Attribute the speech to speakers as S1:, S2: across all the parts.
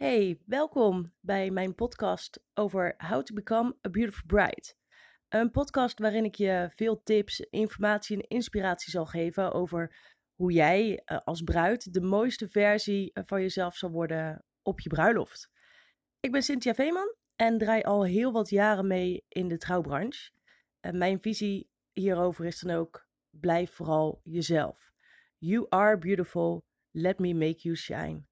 S1: Hey, welkom bij mijn podcast over How to Become a Beautiful Bride. Een podcast waarin ik je veel tips, informatie en inspiratie zal geven over hoe jij eh, als bruid de mooiste versie eh, van jezelf zal worden op je bruiloft. Ik ben Cynthia Veeman en draai al heel wat jaren mee in de trouwbranche. En mijn visie hierover is dan ook: blijf vooral jezelf. You are beautiful. Let me make you shine.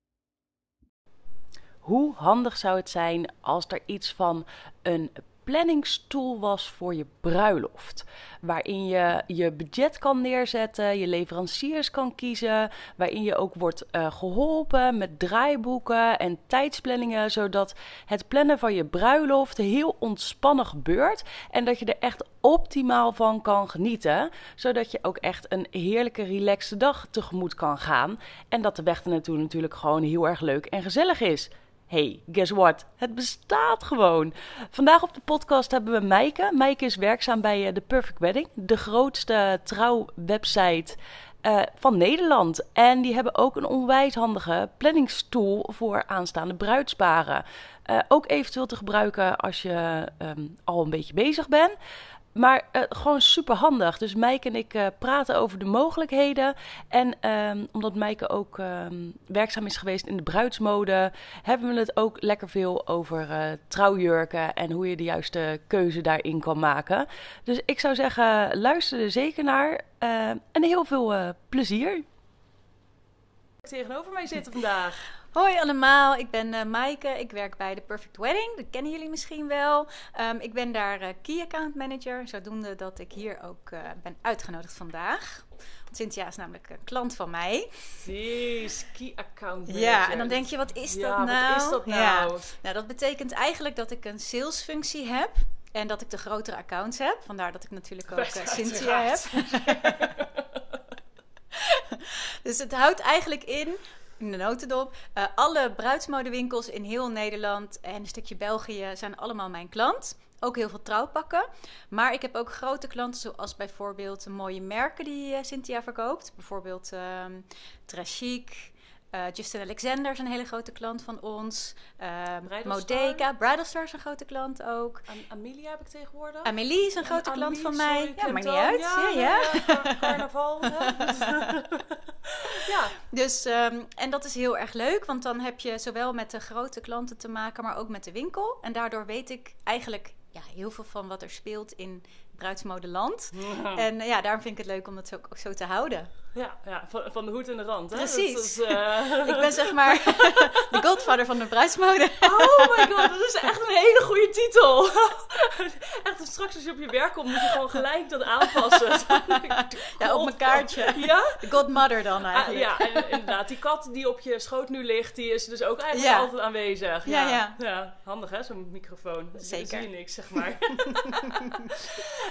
S1: Hoe handig zou het zijn als er iets van een planningstool was voor je bruiloft. Waarin je je budget kan neerzetten, je leveranciers kan kiezen. Waarin je ook wordt uh, geholpen met draaiboeken en tijdsplanningen. Zodat het plannen van je bruiloft heel ontspannen gebeurt. En dat je er echt optimaal van kan genieten. Zodat je ook echt een heerlijke, relaxte dag tegemoet kan gaan. En dat de weg er naartoe natuurlijk gewoon heel erg leuk en gezellig is. Hey, guess what? Het bestaat gewoon. Vandaag op de podcast hebben we Meike. Meike is werkzaam bij uh, The Perfect Wedding, de grootste trouwwebsite uh, van Nederland. En die hebben ook een onwijs handige planningstool voor aanstaande bruidsparen. Uh, ook eventueel te gebruiken als je um, al een beetje bezig bent. Maar uh, gewoon super handig. Dus Mijke en ik uh, praten over de mogelijkheden. En um, omdat Mijke ook um, werkzaam is geweest in de bruidsmode, hebben we het ook lekker veel over uh, trouwjurken en hoe je de juiste keuze daarin kan maken. Dus ik zou zeggen, luister er zeker naar en heel veel plezier. Tegenover mij zitten vandaag.
S2: Hoi allemaal, ik ben uh, Maaike. Ik werk bij The Perfect Wedding. Dat kennen jullie misschien wel. Um, ik ben daar uh, Key Account Manager. Zodoende dat ik hier ook uh, ben uitgenodigd vandaag. Want Cynthia is namelijk een klant van mij.
S1: Precies, Key Account Manager.
S2: Ja, en dan denk je, wat is
S1: ja,
S2: dat nou?
S1: wat is dat nou?
S2: Ja. Nou, dat betekent eigenlijk dat ik een salesfunctie heb. En dat ik de grotere accounts heb. Vandaar dat ik natuurlijk ook Cynthia heb. dus het houdt eigenlijk in in de notendop. Uh, alle bruidsmodewinkels in heel Nederland en een stukje België zijn allemaal mijn klant. Ook heel veel trouwpakken. Maar ik heb ook grote klanten, zoals bijvoorbeeld mooie merken die uh, Cynthia verkoopt. Bijvoorbeeld Trachic, uh, Justin Alexander is een hele grote klant van ons. Uh, Modeka, Bridalstar is een grote klant ook.
S1: Am Amelia heb ik tegenwoordig.
S2: Amelie is een grote
S1: Amelie,
S2: klant van mij.
S1: Sorry,
S2: ja, maakt niet uit.
S1: Ja,
S2: Ja, ja.
S1: ja. carnaval. ja.
S2: Dus, um, en dat is heel erg leuk, want dan heb je zowel met de grote klanten te maken, maar ook met de winkel. En daardoor weet ik eigenlijk ja, heel veel van wat er speelt in bruidsmodeland.
S1: Ja.
S2: En ja, daarom vind ik het leuk om dat ook zo te houden.
S1: Ja, ja van, van de hoed en de rand. Hè?
S2: Precies.
S1: Dat is, uh...
S2: ik ben zeg maar de godfather van de bruidsmode.
S1: Oh my god, dat is echt een hele goede titel. echt, straks als je op je werk komt, moet je gewoon gelijk dat aanpassen.
S2: ja, op mijn kaartje.
S1: Ja?
S2: De godmother dan eigenlijk.
S1: Ah, ja, en, inderdaad. Die kat die op je schoot nu ligt, die is dus ook eigenlijk
S2: Ja.
S1: altijd aanwezig.
S2: Ja, ja.
S1: ja. handig hè, zo'n microfoon. Dan
S2: Zeker.
S1: zie je niks, zeg maar.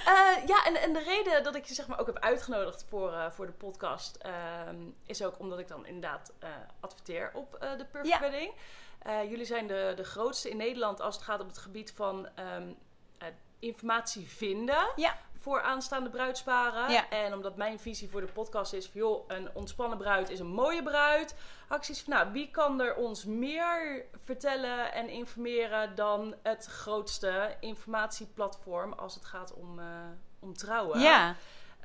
S1: Eh, ja, en, en de reden dat ik je zeg maar ook heb uitgenodigd voor, eh, voor de podcast... ehm, is ook omdat ik dan inderdaad eh, adverteer op eh, de Perfect
S2: Ja.
S1: Wedding. Eh, jullie zijn de, de grootste in Nederland als het gaat op het gebied van ehm, eh, informatie vinden
S2: Ja.
S1: voor aanstaande bruidsparen.
S2: Ja.
S1: En omdat mijn visie voor de podcast is van... joh, een ontspannen bruid is een mooie bruid. Acties van, nou, wie kan er ons meer vertellen en informeren... dan het grootste informatieplatform als het gaat om, om trouwen.
S2: Ja.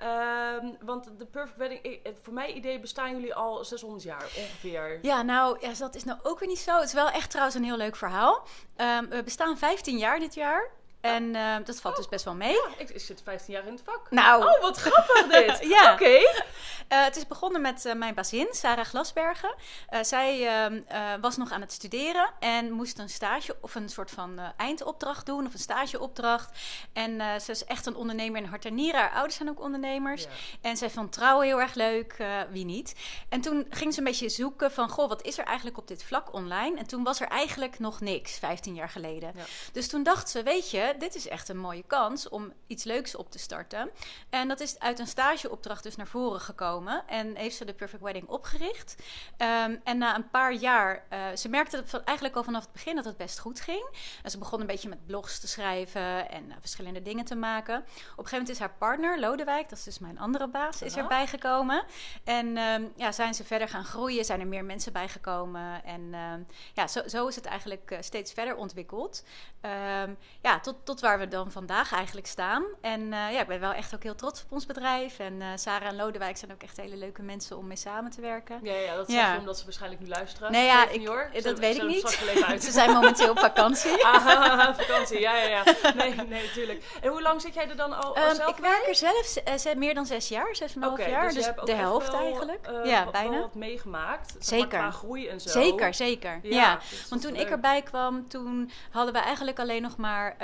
S1: Ehm, want de Perfect Wedding, voor mijn idee bestaan jullie al 600 jaar ongeveer.
S2: Ja, nou, ja, dat is nou ook weer niet zo. Het is wel echt trouwens een heel leuk verhaal. Ehm, we bestaan 15 jaar dit jaar. En ehm, dat valt dus best wel mee.
S1: Ik, ik zit 15 jaar in het vak.
S2: Nou.
S1: Oh, wat grappig dit.
S2: Ja.
S1: Oké.
S2: Eh, het is begonnen met eh, mijn bazin, Sarah Glasbergen. Eh, zij ehm, eh, was nog aan het studeren en moest een stage of een soort van eindopdracht doen of een stageopdracht. En ze is echt een ondernemer in hart en nieren. Haar ouders zijn ook ondernemers.
S1: Ja.
S2: En zij vond trouwen heel erg leuk, wie niet. En toen ging ze een beetje zoeken van, goh, wat is er eigenlijk op dit vlak online? En toen was er eigenlijk nog niks, 15 jaar geleden.
S1: Ja.
S2: Dus toen dacht ze, weet je, dit is echt een mooie kans om iets leuks op te starten. En dat is uit een stageopdracht dus naar voren gekomen. gekomen en heeft ze de Perfect Wedding opgericht. Ehm, en na een paar jaar, uh, ze merkte eigenlijk al vanaf het begin dat het best goed ging. En ze begon een beetje met blogs te schrijven en uh, verschillende dingen te maken. Op een gegeven moment is haar partner, Lodewijk, dat is dus mijn andere baas, is erbij gekomen. En um, ja, zijn ze verder gaan groeien, zijn er meer mensen bijgekomen. En um, ja, zo, zo, is het eigenlijk uh, steeds verder ontwikkeld. Ja, tot, tot waar we dan vandaag eigenlijk staan. En ja, ik ben wel echt ook heel trots op ons bedrijf. En Sarah en Lodewijk zijn ook echt hele leuke mensen om mee samen te werken.
S1: Ja, ja dat zeg je omdat ze waarschijnlijk nu luisteren.
S2: Nee, ja, ik, hoor. dat weet ik niet. ze zijn momenteel op vakantie.
S1: Ah, vakantie, ja, ja, ja. Nee, nee, natuurlijk. En hoe lang zit jij er dan al, um, zelf
S2: Ik werk er zelf uh, meer dan zes jaar, zes en een half jaar. Dus, dus de helft wel, eigenlijk. Uh, ja,
S1: wat,
S2: bijna.
S1: wat meegemaakt.
S2: Zeker.
S1: Qua groei en zo.
S2: Zeker, zeker. Ja, ja. want toen ik erbij kwam, toen hadden we eigenlijk alleen nog maar...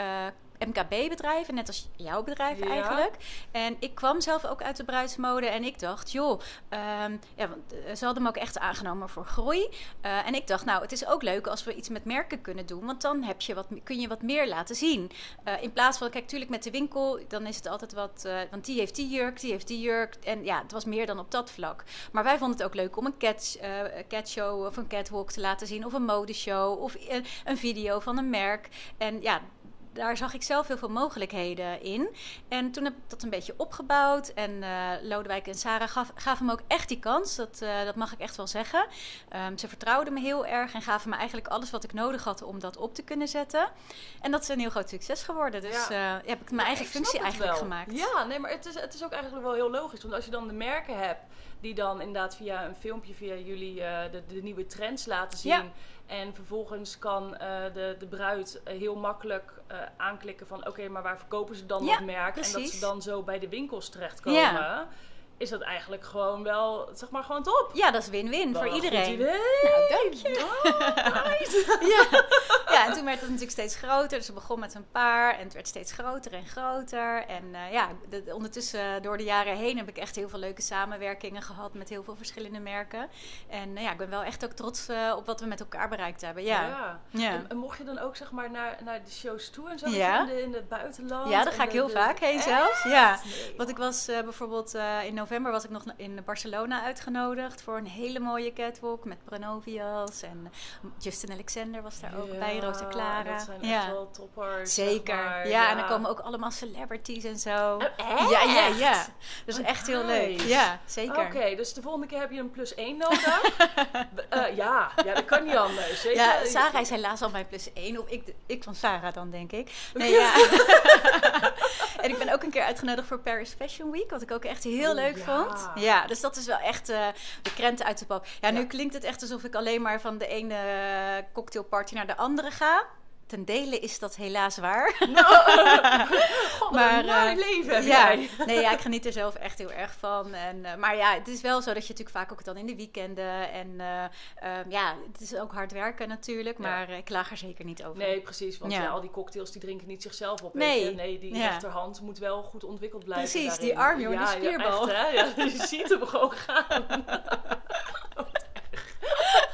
S2: MKB-bedrijven, net als jouw bedrijf ja. eigenlijk. En ik kwam zelf ook uit de bruidsmode en ik dacht, joh, um, ja, want eh, ze hadden me ook echt aangenomen voor groei. Uh, en ik dacht, nou, het is ook leuk als we iets met merken kunnen doen, want dan heb je wat, kun je wat meer laten zien. Uh, in plaats van, kijk, natuurlijk met de winkel, dan is het altijd wat, uh, want die heeft die jurk, die heeft die jurk. En ja, het was meer dan op dat vlak. Maar wij vonden het ook leuk om een cat, catshow of een catwalk te laten zien, of een modeshow, of een video van een merk. En ja, daar zag ik zelf heel veel mogelijkheden in. En toen heb ik dat een beetje opgebouwd. En uh, Lodewijk en Sarah gaf, gaven me ook echt die kans. Dat, uh, dat mag ik echt wel zeggen. Um, ze vertrouwden me heel erg en gaven me eigenlijk alles wat ik nodig had om dat op te kunnen zetten. En dat is een heel groot succes geworden. Dus ja. Uh, heb ik mijn eigen functie eigenlijk
S1: wel.
S2: gemaakt.
S1: Ja, nee, maar het is, het is ook eigenlijk wel heel logisch. Want als je dan de merken hebt die dan inderdaad via een filmpje, via jullie de, de, nieuwe trends laten zien. Ja. En vervolgens kan uh, de, de bruid heel makkelijk uh, aanklikken van... oké, maar waar verkopen ze dan ja, dat merk? Precies. En dat ze dan zo bij de winkels terechtkomen. Ja is dat eigenlijk gewoon wel, zeg maar, gewoon top.
S2: Ja, dat is win-win voor iedereen. Nou, dank je. Oh, ja. ja, en toen werd het natuurlijk steeds groter. Dus we begon met een paar en het werd steeds groter en groter. En uh, ja, de, de, ondertussen door de jaren heen heb ik echt heel veel leuke samenwerkingen gehad met heel veel verschillende merken. En uh, ja, ik ben wel echt ook trots uh, op wat we met elkaar bereikt hebben. Ja.
S1: ja. ja. En, en, mocht je dan ook, zeg maar, naar, naar de shows toe en zo? Ja. In, de, in het buitenland?
S2: Ja, daar ga ik
S1: de,
S2: heel vaak heen zelfs. Ja. Nee, Want ik was bijvoorbeeld in november november was ik nog in Barcelona uitgenodigd voor een hele mooie catwalk met Branovias. En Justin Alexander was daar ook
S1: ja,
S2: bij, Rosa Clara.
S1: Dat zijn ja. echt wel toppers.
S2: Zeker.
S1: Zeg maar.
S2: ja, ja, en dan komen ook allemaal celebrities en zo.
S1: Oh, echt?
S2: Ja, ja, ja. Dus echt heel leuk. Ja, zeker.
S1: Oké, okay, dus de volgende keer heb je een plus 1 nodig. uh, ja, ja, dat kan niet anders. Zeker.
S2: Ja, Sarah is helaas al mijn plus 1. Of ik, ik van Sarah dan, denk ik. Nee, ja. en ik ben ook een keer uitgenodigd voor Paris Fashion Week, wat ik ook echt heel
S1: oh,
S2: leuk
S1: ja.
S2: vond. Ja, dus dat is wel echt uh, de krenten uit de pap. Ja, nu klinkt het echt alsof ik alleen maar van de ene cocktailparty naar de andere ga. Ten dele is dat helaas waar.
S1: No. God, maar uh, leven
S2: ja,
S1: jij.
S2: nee, ja, ik geniet er zelf echt heel erg van. En, uh, maar ja, het is wel zo dat je natuurlijk vaak ook dan in de weekenden en uh, ja, het is ook hard werken natuurlijk, maar ja. ik laag er zeker niet over.
S1: Nee, precies, want ja. al die cocktails die drinken niet zichzelf op. Nee, nee die rechterhand moet wel goed ontwikkeld blijven.
S2: Precies,
S1: daarin.
S2: die arm, joh, die spierbal.
S1: Echt, ja, je ziet hem gewoon gaan.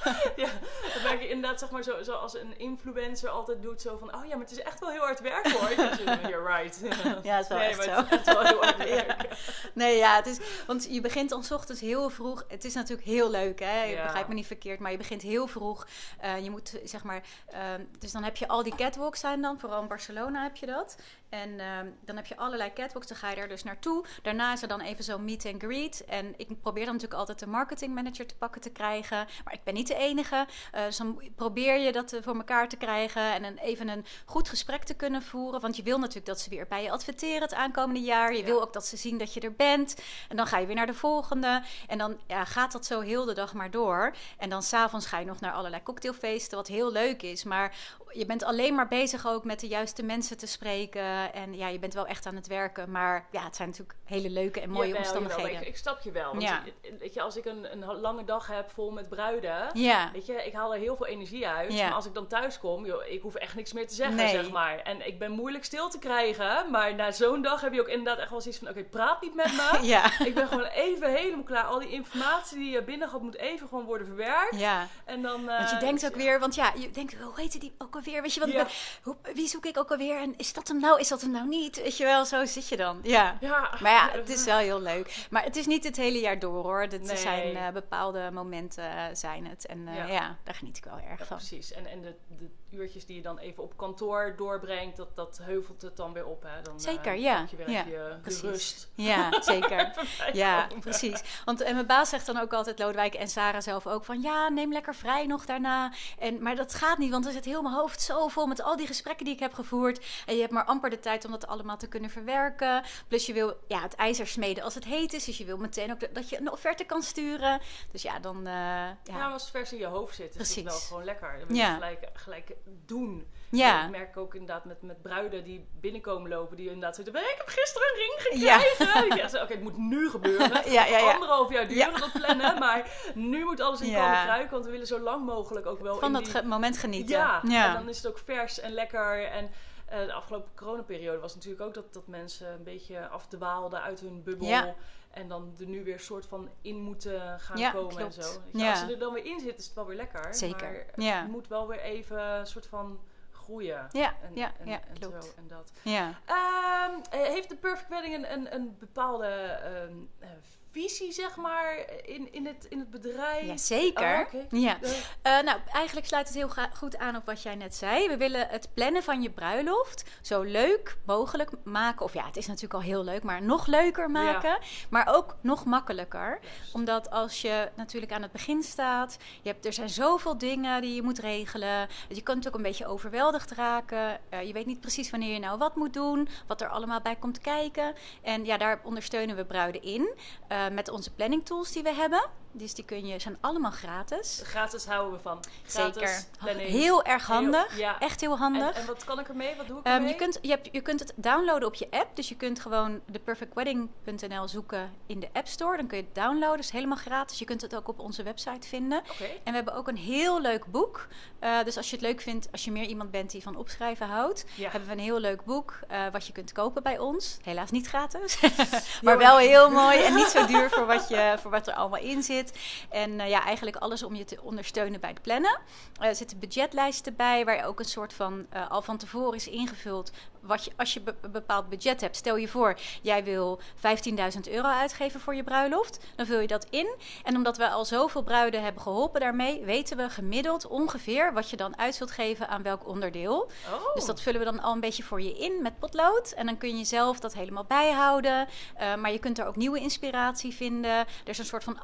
S1: ja, dat merk je inderdaad, zeg maar, zo, zoals een influencer altijd doet. Zo van, oh ja, maar het is echt wel heel hard werk hoor. You're right.
S2: ja, het is wel
S1: nee,
S2: echt
S1: maar
S2: zo.
S1: Het is echt wel heel hard werk.
S2: ja. Nee, ja, het is, want je begint dan 's ochtends heel vroeg. Het is natuurlijk heel leuk, hè. Je
S1: Ja.
S2: begrijpt me niet verkeerd, maar je begint heel vroeg. Eh, je moet, zeg maar, ehm, dus dan heb je al die catwalks zijn dan. Vooral in Barcelona heb je dat. En ehm, dan heb je allerlei catwalks, dan ga je daar dus naartoe. Daarna is er dan even zo'n meet and greet. En ik probeer dan natuurlijk altijd de marketingmanager te pakken te krijgen. Maar ik ben niet de enige. Uh, dus dan probeer je dat eh, voor elkaar te krijgen. En een, even een goed gesprek te kunnen voeren. Want je wil natuurlijk dat ze weer bij je adverteren het aankomende jaar. Je
S1: Ja.
S2: wil ook dat ze zien dat je er bent. En dan ga je weer naar de volgende. En dan ja, gaat dat zo heel de dag maar door. En dan s'avonds ga je nog naar allerlei cocktailfeesten. Wat heel leuk is. Maar je bent alleen maar bezig ook met de juiste mensen te spreken. En ja, je bent wel echt aan het werken. Maar ja, het zijn natuurlijk hele leuke en mooie
S1: Jawel,
S2: omstandigheden.
S1: ik, ik snap je wel. Want
S2: Ja.
S1: weet je, als ik een, een lange dag heb vol met bruiden...
S2: Ja,
S1: Weet je, ik haal er heel veel energie uit.
S2: Ja.
S1: Maar als ik dan thuis kom, joh, ik hoef echt niks meer te zeggen,
S2: Nee.
S1: zeg maar. En ik ben moeilijk stil te krijgen. Maar na zo'n dag heb je ook inderdaad echt wel zoiets van... Oké, praat niet met me.
S2: Ja.
S1: Ik ben gewoon even helemaal klaar. Al die informatie die je binnen gaat, moet even gewoon worden verwerkt.
S2: Ja.
S1: En dan,
S2: Want je
S1: eh,
S2: denkt ook weer, want ja, je denkt, hoe heet die ook alweer? Weet je, wat, hoe, wie zoek ik ook alweer? En is dat hem nou? Is dat hem nou niet? Weet je wel, zo zit je dan. Ja.
S1: Ja.
S2: Maar ja, het is wel heel leuk. Maar het is niet het hele jaar door hoor. Het
S1: Nee.
S2: zijn eh, bepaalde momenten eh, zijn het. En eh,
S1: Ja.
S2: ja. daar geniet ik wel erg
S1: Ja,
S2: van.
S1: precies. En, en de, de uurtjes die je dan even op kantoor doorbrengt, dat, dat heuvelt het dan weer op. Hè? Dan, eh,
S2: Zeker, ja.
S1: je weer
S2: Ja,
S1: even je- de
S2: precies.
S1: rust.
S2: Ja, zeker. Ja, precies. Want en mijn baas zegt dan ook altijd, Lodewijk en Sarah zelf ook, van ja, neem lekker vrij nog daarna. En, maar dat gaat niet, want er zit heel mijn hoofd zo vol met al die gesprekken die ik heb gevoerd. En je hebt maar amper de tijd om dat allemaal te kunnen verwerken. Plus je wil ja, het ijzer smeden als het heet is. Dus je wil meteen ook dat- dat je een offerte kan sturen. Dus ja, dan... eh,
S1: Ja,
S2: ja.
S1: maar als het vers in je hoofd zit, is
S2: Precies.
S1: het wel gewoon lekker. Dan je
S2: Ja.
S1: gelijk, gelijk doen.
S2: Ja.
S1: Dat merk ik ook inderdaad met, met bruiden die binnenkomen lopen. Die inderdaad zeggen, ik heb gisteren een ring
S2: Ja.
S1: gekregen. Ik zeg, Oké, het moet nu gebeuren. Het
S2: Ja, ja, ja.
S1: anderhalf jaar duren
S2: Ja.
S1: dat plannen. Maar nu moet alles in
S2: Ja.
S1: komen kruiken. Want we willen zo lang mogelijk ook wel
S2: Van dat
S1: die...
S2: ge- moment genieten.
S1: Ja,
S2: ja.
S1: en dan is het ook vers en lekker. En eh, de afgelopen coronaperiode was natuurlijk ook dat, dat mensen een beetje afdwaalden uit hun bubbel. En dan er nu weer soort van in moeten gaan
S2: Ja,
S1: komen
S2: klopt.
S1: en zo.
S2: Ja.
S1: Als ze er dan weer in zit, is het wel weer lekker.
S2: Zeker,
S1: Maar
S2: ja.
S1: het moet wel weer even een soort van groeien.
S2: Ja,
S1: En,
S2: ja,
S1: en,
S2: ja,
S1: en
S2: klopt.
S1: zo en dat.
S2: ja.
S1: Ehm, eh, heeft de Perfect Wedding een, een, een bepaalde ehm, eh, visie, zeg maar, in, in, het, in het bedrijf?
S2: Ja, zeker.
S1: Oh,
S2: ja.
S1: Eh,
S2: nou, eigenlijk sluit het heel goed aan op wat jij net zei. We willen het plannen van je bruiloft zo leuk mogelijk maken. Of ja, het is natuurlijk al heel leuk, maar nog leuker maken. Maar ook nog makkelijker. Omdat als je natuurlijk aan het begin staat, je hebt, er zijn zoveel dingen die je moet regelen. Je kunt ook een beetje overweldigd raken. Eh, je weet niet precies wanneer je nou wat moet doen, wat er allemaal bij komt kijken. En ja, daar ondersteunen we bruiden in eh, met onze planning tools die we hebben. Dus die kun je, zijn allemaal gratis.
S1: Gratis houden we van. Gratis
S2: Zeker. Heel erg handig.
S1: Heel- ja.
S2: Echt heel handig.
S1: en wat kan ik ermee? Wat doe ik ermee?
S2: je, kunt, je, hebt, je kunt het downloaden op je app. Dus je kunt gewoon de perfectwedding.nl zoeken in de App Store. Dan kun je het downloaden. Dat is helemaal gratis. Je kunt het ook op onze website vinden.
S1: Oké.
S2: En we hebben ook een heel leuk boek. Eh, dus als je het leuk vindt, als je meer iemand bent die van opschrijven houdt,
S1: Ja.
S2: hebben we een heel leuk boek eh, wat je kunt kopen bij ons. Helaas niet gratis, maar wel heel mooi en niet zo duur voor wat, je, voor wat er allemaal in zit. En eh, ja, eigenlijk alles om je te ondersteunen bij het plannen. Eh, er zitten budgetlijsten bij, waar ook een soort van eh, al van tevoren is ingevuld. Wat je, als je een bepaald budget hebt, stel je voor, jij wil 15.000 euro uitgeven voor je bruiloft, dan vul je dat in. En omdat we al zoveel bruiden hebben geholpen daarmee, weten we gemiddeld ongeveer wat je dan uit zult geven aan welk onderdeel.
S1: Oh.
S2: Dus dat vullen we dan al een beetje voor je in met potlood. En dan kun je zelf dat helemaal bijhouden. Maar je kunt er ook nieuwe inspiratie vinden. Er is een soort van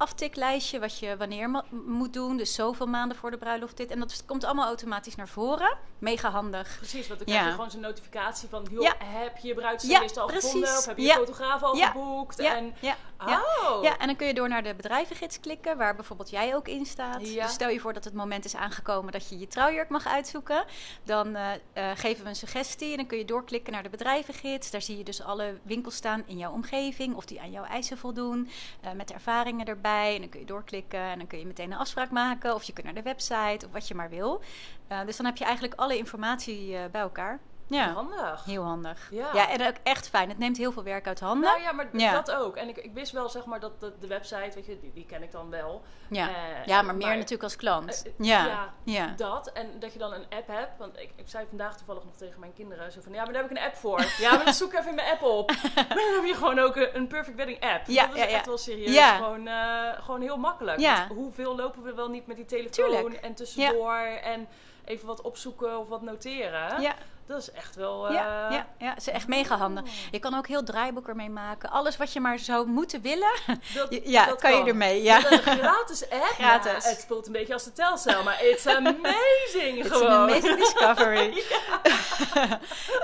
S2: wat je wanneer moet doen. Dus zoveel maanden voor de bruiloft dit. En dat komt allemaal automatisch naar voren. Mega handig.
S1: Precies, want dan
S2: Ja.
S1: krijg je gewoon zo'n notificatie van... Joh,
S2: Ja.
S1: heb je je bruidsstylist
S2: Ja,
S1: al
S2: precies.
S1: gevonden? Of heb je je fotograaf al geboekt?
S2: Ja,
S1: En,
S2: ja, ja.
S1: Oh.
S2: Ja, en dan kun je door naar de bedrijvengids klikken, waar bijvoorbeeld jij ook in staat.
S1: Ja.
S2: Dus stel je voor dat het moment is aangekomen dat je je trouwjurk mag uitzoeken. Dan eh, eh, geven we een suggestie en dan kun je doorklikken naar de bedrijvengids. Daar zie je dus alle winkels staan in jouw omgeving of die aan jouw eisen voldoen. eh, met ervaringen erbij. En dan kun je doorklikken en dan kun je meteen een afspraak maken. Of je kunt naar de website of wat je maar wil. Eh, dus dan heb je eigenlijk alle informatie eh, bij elkaar. Ja,
S1: Handig.
S2: heel handig.
S1: Ja.
S2: ja, en ook echt fijn. Het neemt heel veel werk uit handen.
S1: Nou ja, maar
S2: Ja.
S1: dat ook. En ik, ik wist wel, zeg maar, dat de, de website, weet je, die, die ken ik dan wel.
S2: Ja,
S1: Eh,
S2: ja maar meer natuurlijk als klant.
S1: Eh, eh,
S2: ja.
S1: ja. Dat, en dat je dan een app hebt. Want ik, ik zei vandaag toevallig nog tegen mijn kinderen. Zo van, ja, maar daar heb ik een app voor. ja, maar dan zoek even in mijn app op. maar dan heb je gewoon ook een, een Perfect Wedding app.
S2: Ja,
S1: dat is echt wel serieus.
S2: Ja.
S1: Gewoon, gewoon heel makkelijk.
S2: Ja.
S1: Want hoeveel lopen we wel niet met die telefoon
S2: Tuurlijk.
S1: en tussendoor. En even wat opzoeken of wat noteren.
S2: Ja,
S1: Dat is echt wel... eh,
S2: ja, ja, ja, ze is echt mega handig. Je kan ook heel draaiboek ermee maken. Alles wat je maar zou moeten willen,
S1: Dat,
S2: ja,
S1: dat
S2: kan je ermee. Ja.
S1: Een gratis app.
S2: Gratis.
S1: Ja, het voelt een beetje als de telcel, maar it's amazing
S2: It's
S1: gewoon.
S2: an amazing discovery.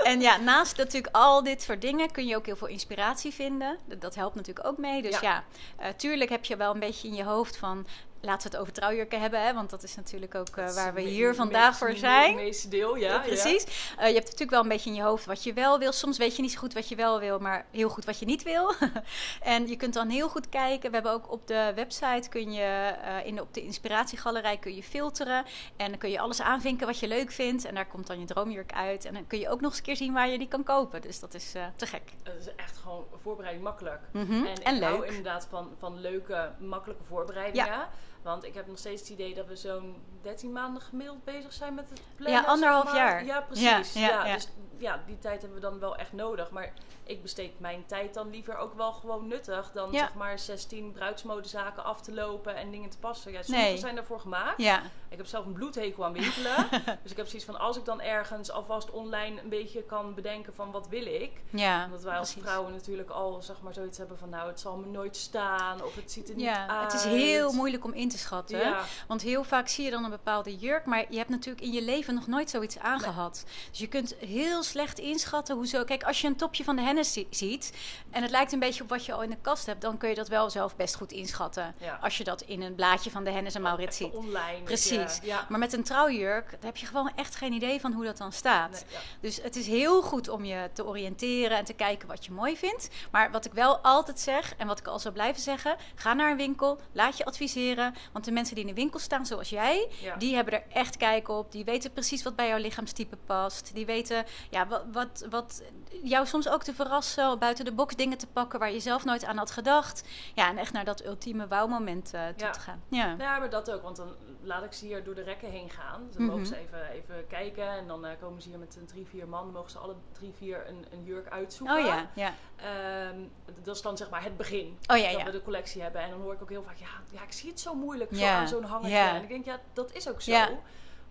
S2: en ja, naast natuurlijk al dit soort dingen kun je ook heel veel inspiratie vinden. Dat, dat helpt natuurlijk ook mee. Dus
S1: Ja.
S2: ja, eh, tuurlijk heb je wel een beetje in je hoofd van laten we het over trouwjurken hebben, hè, want dat is natuurlijk ook uh,
S1: Dat is
S2: waar we hier vandaag voor zijn.
S1: Het meeste deel, ja. ja.
S2: Precies. Eh, je hebt natuurlijk wel een beetje in je hoofd wat je wel wil. Soms weet je niet zo goed wat je wel wil, maar heel goed wat je niet wil. en je kunt dan heel goed kijken. We hebben ook op de website kun je eh, in de, op de inspiratiegalerij kun je filteren en dan kun je alles aanvinken wat je leuk vindt en daar komt dan je droomjurk uit en dan kun je ook nog eens een keer zien waar je die kan kopen. Dus dat is eh, te gek.
S1: Het is echt gewoon voorbereiding makkelijk.
S2: Mhm.
S1: En,
S2: En
S1: ik hou
S2: leuk.
S1: inderdaad van, van leuke, makkelijke voorbereidingen. Want ik heb nog steeds het idee dat we zo'n 13 maanden gemiddeld bezig zijn met het plannen.
S2: Ja, anderhalf jaar.
S1: Ja, precies.
S2: Ja,
S1: Ja,
S2: ja, ja.
S1: Dus ja, die tijd hebben we dan wel echt nodig. Maar ik besteed mijn tijd dan liever ook wel gewoon nuttig dan
S2: Ja.
S1: zeg maar 16 bruidsmodezaken af te lopen en dingen te passen. Ja, sommige
S2: Nee.
S1: zijn daarvoor gemaakt.
S2: Ja,
S1: Ik heb zelf een bloedhekel aan winkelen. dus ik heb zoiets van als ik dan ergens alvast online een beetje kan bedenken van wat wil ik.
S2: ja.
S1: Omdat wij als
S2: precies.
S1: vrouwen natuurlijk al zeg maar zoiets hebben van nou het zal me nooit staan of het ziet er niet uit.
S2: het is heel moeilijk om in te schatten.
S1: Ja,
S2: Want heel vaak zie je dan een bepaalde jurk, maar je hebt natuurlijk in je leven nog nooit zoiets aangehad. Dus je kunt heel slecht inschatten hoezo. Kijk, als je een topje van de Hennes zi- ziet en het lijkt een beetje op wat je al in de kast hebt, dan kun je dat wel zelf best goed inschatten.
S1: Ja.
S2: Als je dat in een blaadje van de Hennes en Maurits ziet.
S1: online.
S2: Precies.
S1: Ja.
S2: Maar met een trouwjurk, daar heb je gewoon echt geen idee van hoe dat dan staat.
S1: Nee, ja.
S2: Dus het is heel goed om je te oriënteren en te kijken wat je mooi vindt. Maar wat ik wel altijd zeg, en wat ik al zou blijven zeggen, ga naar een winkel, laat je adviseren. Want de mensen die in de winkel staan, zoals jij, die hebben er echt kijk op. Die weten precies wat bij jouw lichaamstype past. Die weten ja, wat, wat, wat jou soms ook te verrassen, buiten de box dingen te pakken waar je zelf nooit aan had gedacht. Ja, en echt naar dat ultieme wauwmoment eh toe
S1: Ja.
S2: te gaan. Ja.
S1: Nou ja, maar dat ook, want dan laat ik ze hier door de rekken heen gaan. Dus dan
S2: Mhm.
S1: mogen ze even, even kijken en dan eh, komen ze hier met een drie, vier man. Mogen ze alle drie, vier een, een jurk uitzoeken.
S2: Oh ja, ja.
S1: Ehm, dat is dan zeg maar het begin.
S2: Oh ja,
S1: dat
S2: ja.
S1: we de collectie hebben. En dan hoor ik ook heel vaak, ja, ja ik zie het zo moeilijk zo
S2: Ja,
S1: aan zo'n hangertje.
S2: ja.
S1: En ik denk, ja, dat is ook zo.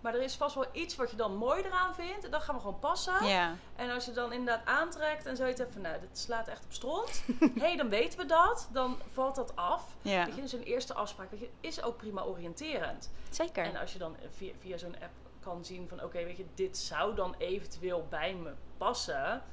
S1: Maar er is vast wel iets wat je dan mooi eraan vindt. En dat gaan we gewoon passen.
S2: Ja.
S1: En als je dan inderdaad aantrekt en zoiets hebt van, nou, dit slaat echt op stront. Hé, hey, dan weten we dat. Dan valt dat af.
S2: Ja.
S1: Weet je, dus een eerste afspraak weet je, is ook prima oriënterend.
S2: Zeker.
S1: En als je dan via, via zo'n app kan zien van, oké, weet je, dit zou dan eventueel bij me passen.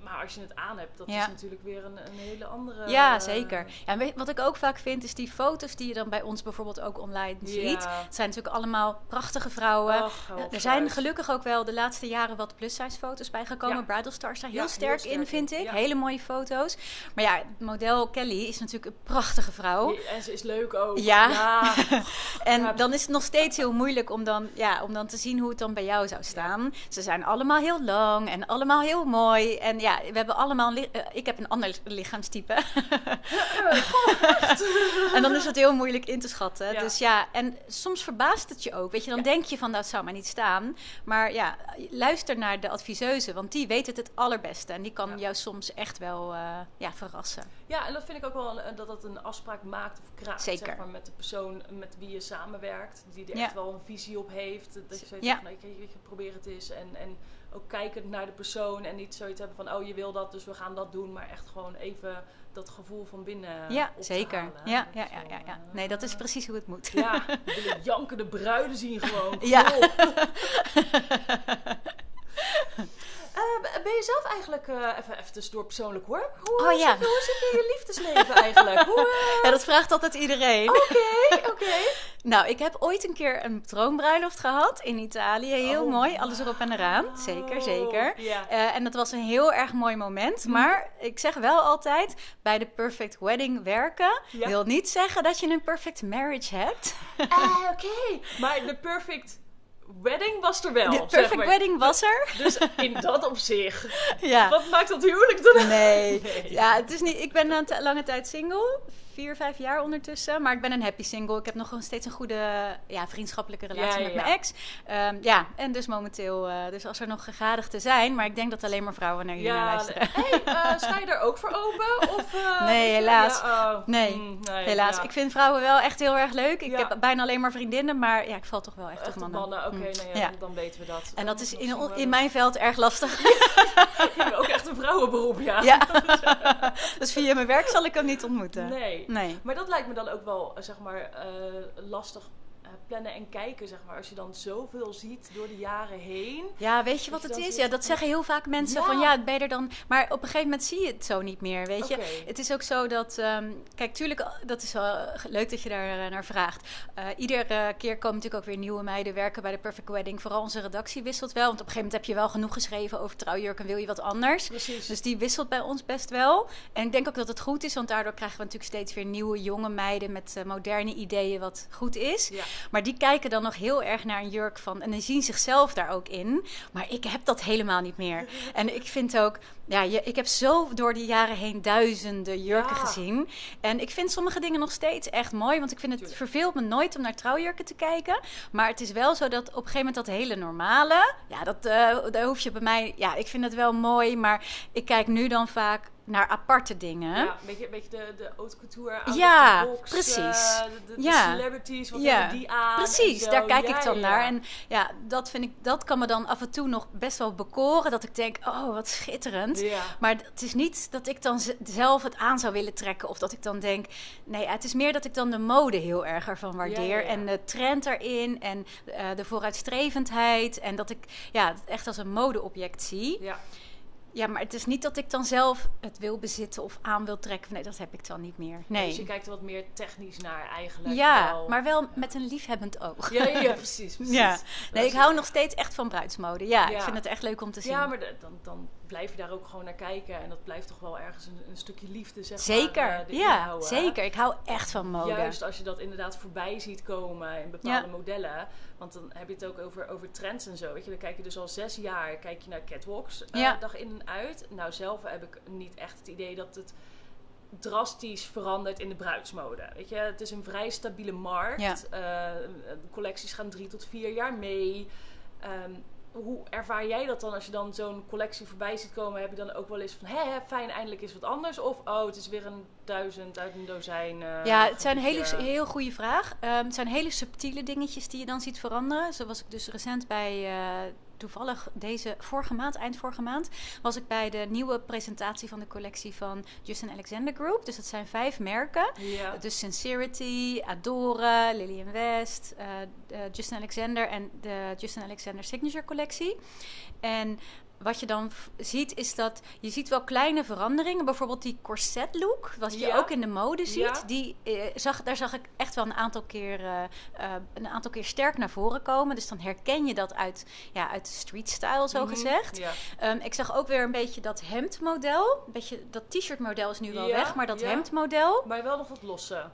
S1: Maar als je het aan hebt, dat
S2: Ja.
S1: is natuurlijk weer een, een hele andere...
S2: Ja,
S1: eh,
S2: zeker. Ja, en weet- wat ik ook vaak vind, is die foto's die je dan bij ons bijvoorbeeld ook online ziet. Het zijn natuurlijk allemaal prachtige vrouwen.
S1: Och, op,
S2: er zijn gelukkig ook wel de laatste jaren wat plus-size foto's bijgekomen.
S1: Ja.
S2: Bridal Stars daar heel,
S1: Ja, heel
S2: sterk
S1: sterk
S2: in,
S1: in,
S2: vind ik. Hele mooie foto's. Maar ja, model Kelly is natuurlijk een prachtige vrouw.
S1: En ze is leuk ook.
S2: Ja. En dan is het nog steeds heel moeilijk om dan, ja, om dan te zien hoe het dan bij jou zou staan. Ze zijn allemaal heel lang en allemaal heel mooi. En ja, we hebben allemaal... eh, ik heb een ander lichaamstype. en dan is het heel moeilijk in te schatten.
S1: Ja.
S2: Dus ja, en soms verbaast het je ook. Weet je, dan
S1: Ja.
S2: denk je van dat zou maar niet staan. Maar ja, luister naar de adviseuse, want die weet het het allerbeste. En die kan
S1: Ja.
S2: jou soms echt wel eh, ja, verrassen.
S1: Ja, en dat vind ik ook wel een- dat dat een afspraak maakt of kraakt.
S2: Zeker.
S1: Zeg maar, met de persoon met wie je samenwerkt. Die er echt wel een visie op heeft. Dat je van, nou, weet je, probeer het eens. En, en ook kijkend naar de persoon. En niet zoiets hebben van, oh je wil dat, dus we gaan dat doen. Maar echt gewoon even dat gevoel van binnen
S2: ja, zeker.
S1: halen.
S2: Ja, ja, ja,
S1: wel,
S2: ja, ja.
S1: eh,
S2: Nee, dat is precies hoe het moet.
S1: Ja, willen jankende bruiden zien gewoon.
S2: Ja.
S1: Eh, ben je zelf eigenlijk, eh, even, even tussendoor persoonlijk hoor. Hoe,
S2: Oh, ja.
S1: zit, hoe zit je in je liefdesleven eigenlijk? Hoe, eh,
S2: Ja, dat vraagt altijd iedereen.
S1: Oké, oké.
S2: Nou, ik heb ooit een keer een droombruiloft gehad in Italië. Heel
S1: Oh,
S2: mooi, alles erop en eraan. Zeker, zeker. Eh, en dat was een heel erg mooi moment. Maar ik zeg wel altijd, bij de perfect wedding werken...
S1: Ja.
S2: wil niet zeggen dat je een perfect marriage hebt.
S1: Ah, oké. Maar de perfect wedding was er wel.
S2: De
S1: zeg
S2: perfect
S1: maar.
S2: wedding was er.
S1: Dus in dat opzicht.
S2: ja.
S1: Wat maakt dat huwelijk dan?
S2: Nee.
S1: Nee.
S2: Ja, het is niet, ik ben een lange tijd single. Vier, vijf jaar ondertussen. Maar ik ben een happy single. Ik heb nog steeds een goede ja, vriendschappelijke relatie
S1: Ja,
S2: met mijn ex. Ehm, ja, en dus momenteel... eh, dus als er nog gegadigden zijn... Maar ik denk dat alleen maar vrouwen naar jullie
S1: Ja,
S2: luisteren.
S1: hey, eh, sta je daar ook voor open? Of, eh,
S2: Nee,
S1: je,
S2: helaas.
S1: oh,
S2: Nee,
S1: mm, nee,
S2: Helaas, ik vind vrouwen wel echt heel erg leuk. Ik heb bijna alleen maar vriendinnen, maar ja, ik val toch wel echt,
S1: Echt
S2: op mannen.
S1: mannen, oké,
S2: Mm.
S1: nou. Dan, weten we dat.
S2: En dat is in, in mijn veld erg lastig.
S1: Ik heb ook echt een vrouwenberoep, ja.
S2: ja. dus via mijn werk zal ik hem niet ontmoeten.
S1: Nee.
S2: Nee.
S1: Maar dat lijkt me dan ook wel, eh, zeg maar, eh, lastig plannen en kijken, zeg maar. Als je dan zoveel ziet door de jaren heen.
S2: Ja, weet je wat het
S1: je
S2: is? Ja, dat zeggen heel vaak mensen
S1: Ja.
S2: van ja, het beter dan. Maar op een gegeven moment zie je het zo niet meer, weet je. Het is ook zo dat, ehm, kijk, tuurlijk, dat is wel leuk dat je daar eh, naar vraagt. Eh, iedere keer komen natuurlijk ook weer nieuwe meiden werken bij de Perfect Wedding. Vooral onze redactie wisselt wel, want op een gegeven moment heb je wel genoeg geschreven over trouwjurk en wil je wat anders.
S1: Precies.
S2: Dus die wisselt bij ons best wel. En ik denk ook dat het goed is, want daardoor krijgen we natuurlijk steeds weer nieuwe jonge meiden met eh, moderne ideeën wat goed is.
S1: ja.
S2: Maar die kijken dan nog heel erg naar een jurk van. En die zien zichzelf daar ook in. Maar ik heb dat helemaal niet meer. En ik vind ook. Ja, je, ik heb zo door die jaren heen duizenden jurken
S1: Ja.
S2: gezien. En ik vind sommige dingen nog steeds echt mooi. Want ik vind het verveelt me nooit om naar trouwjurken te kijken. Maar het is wel zo dat op een gegeven moment dat hele normale. Ja, dat, eh, daar hoef je bij mij. Ja, ik vind het wel mooi. Maar ik kijk nu dan vaak naar aparte dingen.
S1: Ja, een beetje, een beetje de, de haute couture, out
S2: Ja,
S1: box,
S2: precies.
S1: de, de- de
S2: Ja.
S1: celebrities, wat
S2: Ja,
S1: die aan?
S2: Precies, daar kijk
S1: Ja,
S2: ik dan
S1: ja,
S2: naar.
S1: ja.
S2: En ja, dat vind ik, dat kan me dan af en toe nog best wel bekoren. Dat ik denk, oh, wat schitterend.
S1: Ja.
S2: Maar het is niet dat ik dan zelf het aan zou willen trekken. Of dat ik dan denk. Nee, het is meer dat ik dan de mode heel erg ervan waardeer.
S1: Ja, ja, ja.
S2: En de trend erin. En eh, de vooruitstrevendheid. En dat ik ja, het echt als een modeobject zie.
S1: Ja.
S2: Ja, maar het is niet dat ik dan zelf het wil bezitten of aan wil trekken. Nee, dat heb ik dan niet meer. Nee.
S1: Dus je kijkt er wat meer technisch naar eigenlijk.
S2: ja,
S1: wel.
S2: maar wel met een liefhebbend oog.
S1: Ja, ja, ja, precies. precies.
S2: Ja. Nee, ik hou nog steeds echt van bruidsmode. Ja, ik vind het echt leuk om te zien.
S1: Ja, maar dan, dan blijf je daar ook gewoon naar kijken. En dat blijft toch wel ergens een, een stukje liefde, zeg
S2: zeker,
S1: maar. eh, erin
S2: ja, zeker. Ik hou echt van mode.
S1: Juist als je dat inderdaad voorbij ziet komen in bepaalde
S2: Ja.
S1: modellen. Want dan heb je het ook over, over trends en zo. Weet je, dan kijk je dus al zes jaar kijk je naar catwalks eh,
S2: Ja.
S1: dag in en uit. Nou, zelf heb ik niet echt het idee dat het drastisch verandert in de bruidsmode. Weet je, het is een vrij stabiele markt.
S2: Ja.
S1: Eh, collecties gaan drie tot vier jaar mee. Ehm, hoe ervaar jij dat dan als je dan zo'n collectie voorbij ziet komen? Heb je dan ook wel eens van, hè, fijn, eindelijk is wat anders? Of, oh, het is weer een duizend uit een dozijn. eh,
S2: Ja, het zijn hele, heel goede vraag. Ehm, het zijn hele subtiele dingetjes die je dan ziet veranderen. Zo was ik dus recent bij, eh, toevallig deze vorige maand, eind vorige maand, was ik bij de nieuwe presentatie van de collectie van Justin Alexander Group. Dus dat zijn vijf merken.
S1: Ja.
S2: Dus Sincerity, Adore, Lillian West, eh, eh, Justin Alexander en de Justin Alexander Signature collectie. En wat je dan ziet is dat je ziet wel kleine veranderingen. Bijvoorbeeld die corset look, wat je
S1: Ja.
S2: ook in de mode ziet.
S1: Ja.
S2: Die, eh, zag, daar zag ik echt wel een aantal, keer, eh, eh, een aantal keer sterk naar voren komen. Dus dan herken je dat uit, ja, uit de street style, zo
S1: Mhm.
S2: gezegd.
S1: Ja.
S2: Ehm, ik zag ook weer een beetje dat hemdmodel. Een beetje, dat t-shirt model is nu wel weg, maar dat
S1: ja.
S2: hemdmodel.
S1: Maar wel nog wat losse.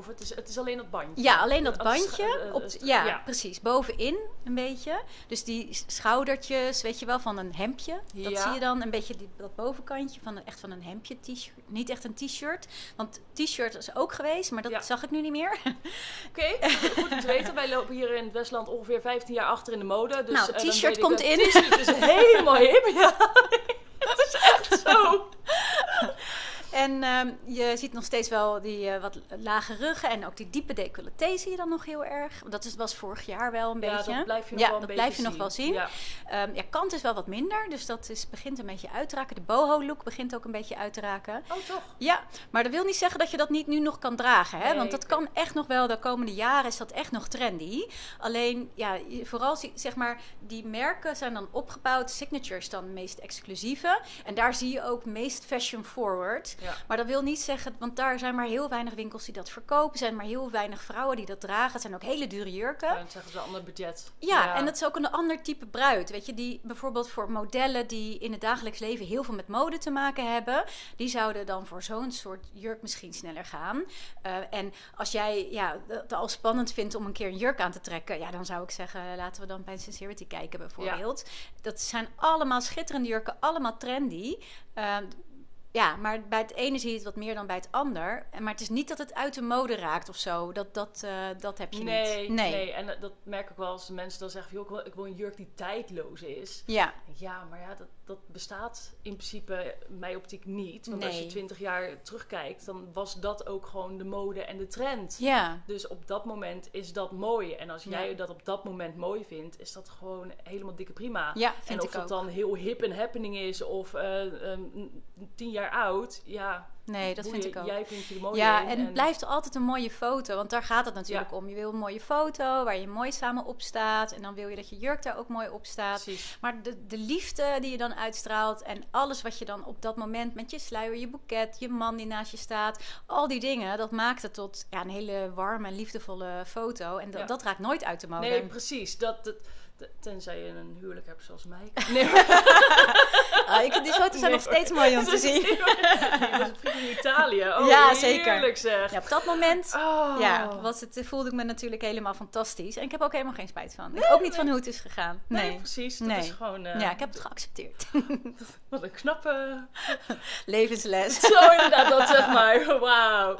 S1: Of het is, het is alleen dat bandje.
S2: Ja, alleen dat
S1: Het
S2: bandje.
S1: eh,
S2: Op, ja,
S1: ja.
S2: precies. Bovenin een beetje. Dus die schoudertjes, weet je wel, van een hemdje. Dat
S1: Ja.
S2: zie je dan. Een beetje die, dat bovenkantje van een, echt van een hemdje. T-shirt. Niet echt een t-shirt. Want t-shirt is ook geweest, maar dat
S1: Ja.
S2: zag ik nu niet meer.
S1: Oké, goed om te weten. Wij lopen hier in het Westland ongeveer 15 jaar achter in de mode. Dus,
S2: Nou,
S1: eh,
S2: t-shirt komt in.
S1: T-shirt is helemaal hip. Ja, dat is echt zo.
S2: En ehm, je ziet nog steeds wel die eh, wat lage ruggen en ook die diepe decolleté zie je dan nog heel erg. Dat is, was vorig jaar wel een
S1: Ja,
S2: beetje.
S1: dat blijf je nog
S2: Ja,
S1: wel een
S2: dat blijf je nog wel zien.
S1: Ja.
S2: Ehm, ja, kant is wel wat minder, dus dat is, begint een beetje uit te raken. De boho-look begint ook een beetje uit te raken.
S1: Oh, toch?
S2: Ja, maar dat wil niet zeggen dat je dat niet nu nog kan dragen. Hè?
S1: Nee,
S2: Want dat kan echt nog wel, de komende jaren is dat echt nog trendy. Alleen, ja, vooral zeg maar, die merken zijn dan opgebouwd. Signature is dan meest exclusieve. En daar zie je ook meest fashion forward.
S1: Ja.
S2: Maar dat wil niet zeggen, want daar zijn maar heel weinig winkels die dat verkopen. Er zijn maar heel weinig vrouwen die dat dragen. Het zijn ook hele dure jurken.
S1: Ja, dan zeggen ze een ander budget.
S2: Ja, en het is ook een ander type bruid. Weet je, die bijvoorbeeld voor modellen die in het dagelijks leven heel veel met mode te maken hebben, die zouden dan voor zo'n soort jurk misschien sneller gaan. Eh, en als jij ja, het al spannend vindt om een keer een jurk aan te trekken, ja, dan zou ik zeggen, laten we dan bij Sincerity kijken bijvoorbeeld. Dat zijn allemaal schitterende jurken, allemaal trendy. Ehm, ja, maar bij het ene zie je het wat meer dan bij het ander. En- Maar het is niet dat het uit de mode raakt of zo. Dat, dat, eh, dat heb je
S1: Nee,
S2: niet.
S1: nee, en eh, dat merk ik wel als mensen dan zeggen: joh, ik, wil, ik wil een jurk die tijdloos is.
S2: Ja,
S1: Ja, maar ja, dat, dat bestaat in principe in mijn optiek niet. Want als je
S2: Nee.
S1: twintig jaar terugkijkt, dan was dat ook gewoon de mode en de trend.
S2: ja.
S1: Dus op dat moment is dat mooi. En als
S2: Ja.
S1: jij dat op dat moment mooi vindt, is dat gewoon helemaal dikke prima.
S2: Ja,
S1: en of
S2: ik
S1: dat
S2: ook.
S1: dan heel hip en happening is of eh, ehm, tien jaar oud, ja,
S2: Nee, dat vind ik ook.
S1: Jij vindt je mooi
S2: Ja, en het blijft altijd een mooie foto. Want daar gaat het natuurlijk
S1: Ja.
S2: om. Je wil een mooie foto waar je mooi samen op staat. En dan wil je dat je jurk daar ook mooi op staat.
S1: Precies.
S2: Maar de, de liefde die je dan uitstraalt en alles wat je dan op dat moment met je sluier, je boeket, je man die naast je staat, al die dingen, dat maakt het tot ja, een hele warme en liefdevolle foto. En dat,
S1: Ja.
S2: dat raakt nooit uit de mode.
S1: Nee, precies. Dat, dat- tenzij je een huwelijk hebt zoals mij. Nee,
S2: Ah, ik, die foto's zijn nog steeds mooi om te zien.
S1: Je was in Italië. Oh,
S2: Ja, zeker.
S1: Heerlijk zeg.
S2: Ja, op dat moment
S1: Oh.
S2: ja, was het, voelde ik me natuurlijk helemaal fantastisch. En ik heb ook helemaal geen spijt van. Ik ook niet van hoe het is gegaan.
S1: Nee,
S2: Nee.
S1: precies. Dat
S2: Nee.
S1: is gewoon... eh,
S2: Ja, ik heb het geaccepteerd.
S1: Wat een knappe...
S2: Levensles.
S1: Zo inderdaad, dat zeg maar. Wauw.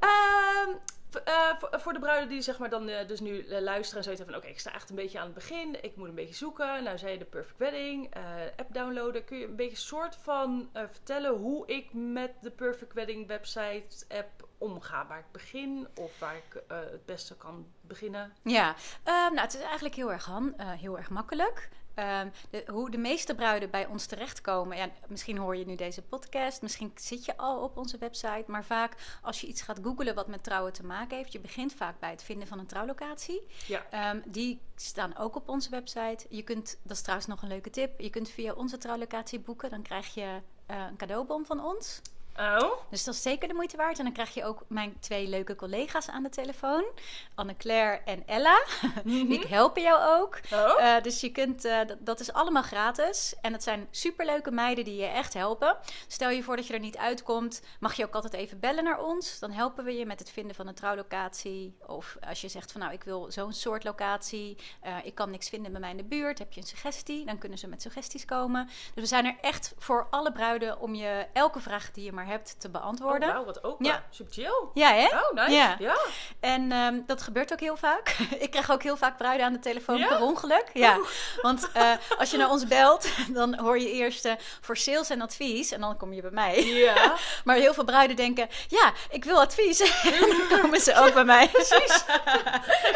S1: Ehm, eh, voor, de bruiden die zeg maar dan eh, dus nu eh, luisteren en zoiets van... Oké, ik sta echt een beetje aan het begin. Ik moet een beetje zoeken. Nou zei je de Perfect Wedding. app downloaden. Kun je een beetje soort van vertellen hoe ik met de Perfect Wedding website app omga? Waar ik begin of waar ik het beste kan beginnen?
S2: Ja, ehm, nou, het is eigenlijk heel erg, han, heel erg makkelijk. Ehm, de, hoe de meeste bruiden bij ons terechtkomen. Ja, misschien hoor je nu deze podcast, misschien zit je al op onze website. Maar vaak als je iets gaat googlen wat met trouwen te maken heeft, je begint vaak bij het vinden van een trouwlocatie.
S1: Ja.
S2: Ehm, die staan ook op onze website. Je kunt, dat is trouwens nog een leuke tip, je kunt via onze trouwlocatie boeken. Dan krijg je eh, een cadeaubon van ons.
S1: Oh?
S2: Dus dat is zeker de moeite waard. En dan krijg je ook mijn twee leuke collega's aan de telefoon. Anne-Claire en Ella. Die helpen jou ook.
S1: Oh?
S2: Eh, dus je kunt, eh, dat, dat is allemaal gratis. En het zijn superleuke meiden die je echt helpen. Stel je voor dat je er niet uitkomt, mag je ook altijd even bellen naar ons. Dan helpen we je met het vinden van een trouwlocatie. Of als je zegt van nou, ik wil zo'n soort locatie. eh, ik kan niks vinden bij mij in de buurt. Heb je een suggestie? Dan kunnen ze met suggesties komen. Dus we zijn er echt voor alle bruiden om je elke vraag die je maar hebt te beantwoorden.
S1: Oh, wat open.
S2: Ja.
S1: Super chill.
S2: Ja, hè?
S1: Oh, nice.
S2: Ja.
S1: ja.
S2: En ehm, dat gebeurt ook heel vaak. ik krijg ook heel vaak bruiden aan de telefoon
S1: Ja?
S2: per ongeluk. Ja, want eh, als je naar ons belt, dan hoor je eerst eh, voor sales en advies. En dan kom je bij mij.
S1: Ja.
S2: Maar heel veel bruiden denken, ja, ik wil advies. en dan komen ze ook bij mij.
S1: Precies.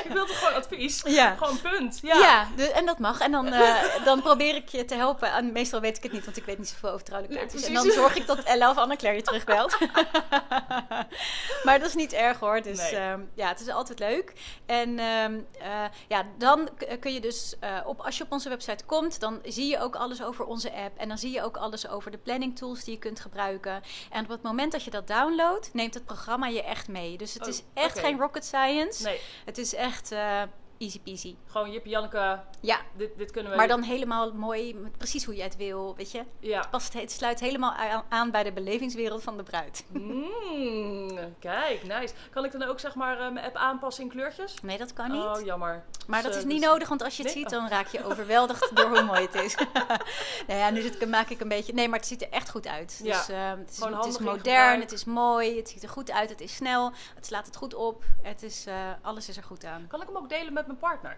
S1: ik wil toch gewoon advies?
S2: Ja.
S1: Gewoon punt. Ja.
S2: Ja, de- en dat mag. En dan, eh, dan probeer ik je te helpen. En meestal weet ik het niet, want ik weet niet zoveel over.
S1: Nee,
S2: en dan zorg ik dat Ella of Anne-Claire je terugbelt. maar dat is niet erg hoor. Dus
S1: Nee.
S2: ehm, ja, het is altijd leuk. En ehm, eh, ja, dan k- kun je dus, eh, op, als je op onze website komt, dan zie je ook alles over onze app. En dan zie je ook alles over de planning tools die je kunt gebruiken. En op het moment dat je dat downloadt, neemt het programma je echt mee. Dus het
S1: Oh,
S2: is echt geen rocket science.
S1: Nee,
S2: Het is echt eh, easy peasy.
S1: gewoon Jip Janneke,
S2: Ja,
S1: dit, dit kunnen we...
S2: maar dan helemaal mooi, precies hoe jij het wil, weet je.
S1: Ja.
S2: Past, het sluit helemaal aan, bij de belevingswereld van de bruid.
S1: Mm, kijk, nice. Kan ik dan ook zeg maar eh, mijn app aanpassen in kleurtjes?
S2: Nee, dat kan niet.
S1: Oh, jammer.
S2: maar
S1: Dus,
S2: dat is
S1: eh,
S2: niet
S1: dus-
S2: nodig, want als je het
S1: Nee?
S2: ziet, dan raak je overweldigd door hoe mooi het is. nou ja, nu zit maak ik een beetje... Nee, maar het ziet er echt goed uit.
S1: Ja,
S2: Dus ehm, het is, het is modern, het is mooi, het ziet er goed uit, het is snel, het slaat het goed op. Het is, alles is er goed aan.
S1: Kan ik hem ook delen met mijn partner?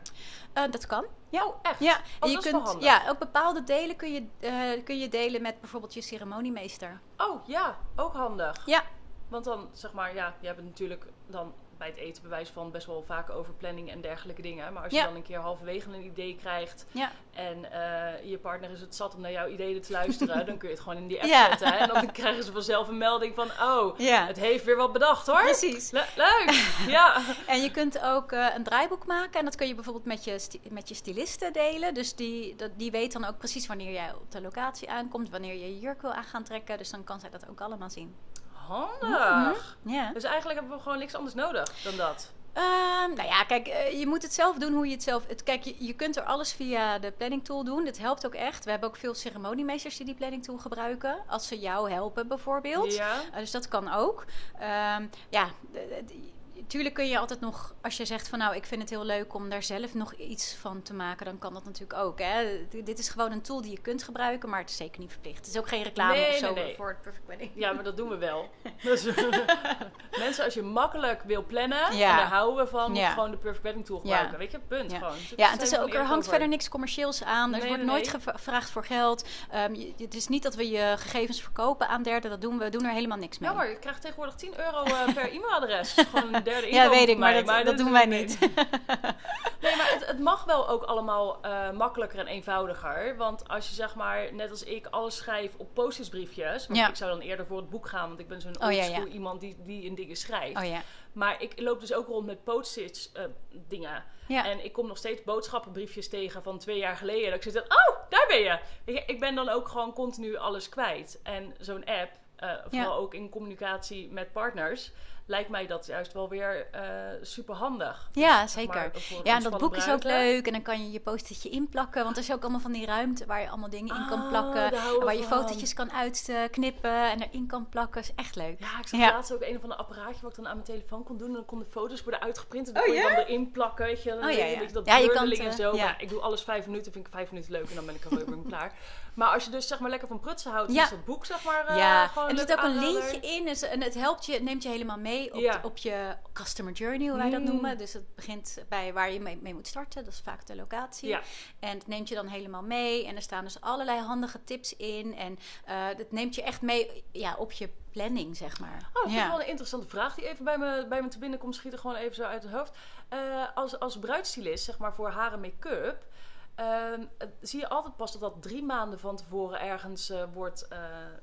S2: Eh, dat kan. Ja.
S1: Oh, echt?
S2: Ja,
S1: Oh,
S2: je
S1: dat
S2: kunt, ja, ook bepaalde delen kun je, eh, kun je delen met bijvoorbeeld je ceremoniemeester.
S1: Oh, ja. Ook handig.
S2: Ja,
S1: Want dan, zeg maar, ja, je hebt natuurlijk dan bij het eten bewijs van best wel vaak over planning en dergelijke dingen. Maar als je
S2: Ja.
S1: dan een keer halverwege een idee krijgt
S2: ja.
S1: en eh, je partner is het zat om naar jouw ideeën te luisteren, dan kun je het gewoon in die app
S2: Ja.
S1: zetten. hè. En dan krijgen ze vanzelf een melding van, oh, het heeft weer wat bedacht hoor.
S2: Precies.
S1: Le- leuk! ja.
S2: En je kunt ook eh, een draaiboek maken. En dat kun je bijvoorbeeld met je, met je styliste delen. Dus die, dat, die weet dan ook precies wanneer jij op de locatie aankomt. Wanneer je je jurk wil aan gaan trekken. Dus dan kan zij dat ook allemaal zien.
S1: Handig.
S2: Ja.
S1: Dus eigenlijk hebben we gewoon niks anders nodig dan dat.
S2: Ehm, nou ja, kijk, eh, je moet het zelf doen hoe je het zelf... Het, kijk, je, je kunt er alles via de planning tool doen. Dit helpt ook echt. We hebben ook veel ceremoniemeesters die die planning tool gebruiken. Als ze jou helpen bijvoorbeeld.
S1: Ja.
S2: Uh, dus dat kan ook. Ehm, ja, tuurlijk kun je altijd nog, als je zegt van nou, ik vind het heel leuk om daar zelf nog iets van te maken, dan kan dat natuurlijk ook. Hè? Dit is gewoon een tool die je kunt gebruiken, maar het is zeker niet verplicht. Het is ook geen reclame
S1: Nee,
S2: of zo
S1: nee, nee.
S2: voor het Perfect Wedding.
S1: Ja, maar dat doen we wel. Dus, mensen, als je makkelijk wil plannen,
S2: Ja.
S1: en daar houden we van,
S2: Ja.
S1: gewoon de Perfect Wedding tool gebruiken.
S2: Ja.
S1: Weet je, punt
S2: Ja.
S1: gewoon.
S2: Ja,
S1: het
S2: is ook, er hangt
S1: over.
S2: verder niks commercieels aan. Er wordt nooit gevraagd voor geld. Ehm, je- het is niet dat we je gegevens verkopen aan derden. Dat doen we. We doen er helemaal niks mee.
S1: Ja, maar je krijgt tegenwoordig 10 euro eh, per e-mailadres. Gewoon derde inkomen
S2: ja, weet ik, maar
S1: mij.
S2: dat, dat doen wij niet.
S1: Nee, maar het, het mag wel ook allemaal eh, makkelijker en eenvoudiger. Want als je zeg maar, net als ik, alles schrijft op post briefjes. Want
S2: Ja.
S1: ik zou dan eerder voor het boek gaan, want ik ben zo'n
S2: Oh, ja, ja.
S1: iemand die, die in dingen schrijft.
S2: Oh ja.
S1: Maar ik loop dus ook rond met post-its eh, dingen.
S2: Ja.
S1: En ik kom nog steeds boodschappenbriefjes tegen van twee jaar geleden. Dat ik zeg, oh, daar ben je, Ik ben dan ook gewoon continu alles kwijt. En zo'n app, eh, vooral ook in communicatie met partners, lijkt mij dat juist wel weer super handig.
S2: Ja, zeker. Ja, en dat boek is ook leuk. En dan kan je je post-itje inplakken. Want er is ook allemaal van die ruimte waar je allemaal dingen in kan
S1: Ah,
S2: plakken. Waar je
S1: van.
S2: fotootjes kan uitknippen en erin kan plakken. is echt leuk.
S1: Ja, ik zag
S2: Ja.
S1: laatst ook een van de apparaatje wat ik dan aan mijn telefoon kon doen. En dan konden foto's worden uitgeprint. En dan
S2: Oh,
S1: kon je
S2: ja?
S1: dan erin plakken, weet je. Dan
S2: Oh, ja, ja.
S1: beetje dat
S2: Ja, je kan
S1: en
S2: eh,
S1: zo.
S2: ja.
S1: Maar ik doe alles vijf minuten, vind ik vijf minuten leuk. En dan ben ik er weer klaar. Maar als je dus zeg maar lekker van prutsen houdt,
S2: Ja.
S1: is dat boek zeg maar eh,
S2: ja,
S1: gewoon
S2: en er
S1: een
S2: zit ook een linkje in. Dus, en het helpt je, het neemt je helemaal mee op,
S1: Ja.
S2: op je customer journey, hoe wij dat
S1: Mm.
S2: noemen. Dus het begint bij waar je mee, mee moet starten. Dat is vaak de locatie.
S1: Ja.
S2: En het neemt je dan helemaal mee. En er staan dus allerlei handige tips in. En eh dat neemt je echt mee ja, op je planning, zeg maar.
S1: Oh, dat vind ik
S2: ja.
S1: wel een interessante vraag die even bij me, bij me te binnen komt. Schieten gewoon even zo uit het hoofd. Eh, als, als bruidstylist, zeg maar voor haar en make-up... ehm, eh, zie je altijd pas dat dat drie maanden van tevoren ergens eh, wordt eh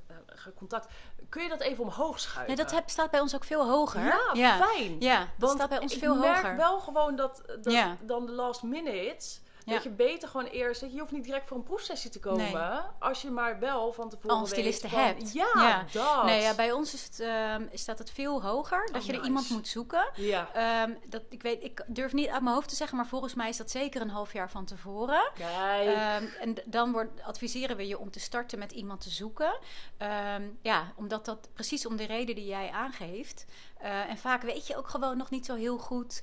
S1: eh, gecontact. Kun je dat even omhoog schuiven?
S2: Nee, dat heb, staat bij ons ook veel hoger.
S1: Ja,
S2: ja.
S1: fijn.
S2: Ja, dat
S1: Want
S2: staat bij ons
S1: ik
S2: veel
S1: merk
S2: hoger.
S1: wel gewoon dat, dat
S2: Ja.
S1: dan de last minute...
S2: Ja.
S1: Dat je beter gewoon eerst... Je hoeft niet direct voor een proefsessie te komen.
S2: Nee.
S1: Als je maar wel van tevoren
S2: Al een styliste
S1: van,
S2: hebt.
S1: Ja,
S2: Ja.
S1: dat.
S2: Nee, ja, bij ons is het, ehm, staat het veel hoger. Dat
S1: Oh,
S2: je er iemand moet zoeken.
S1: Ja.
S2: Ehm, dat, ik, weet, ik durf niet uit mijn hoofd te zeggen, maar volgens mij is dat zeker een half jaar van tevoren.
S1: Kijk.
S2: Ehm, en dan wordt, adviseren we je om te starten met iemand te zoeken. Ja, omdat dat precies om de reden die jij aangeeft. Eh, en vaak weet je ook gewoon nog niet zo heel goed.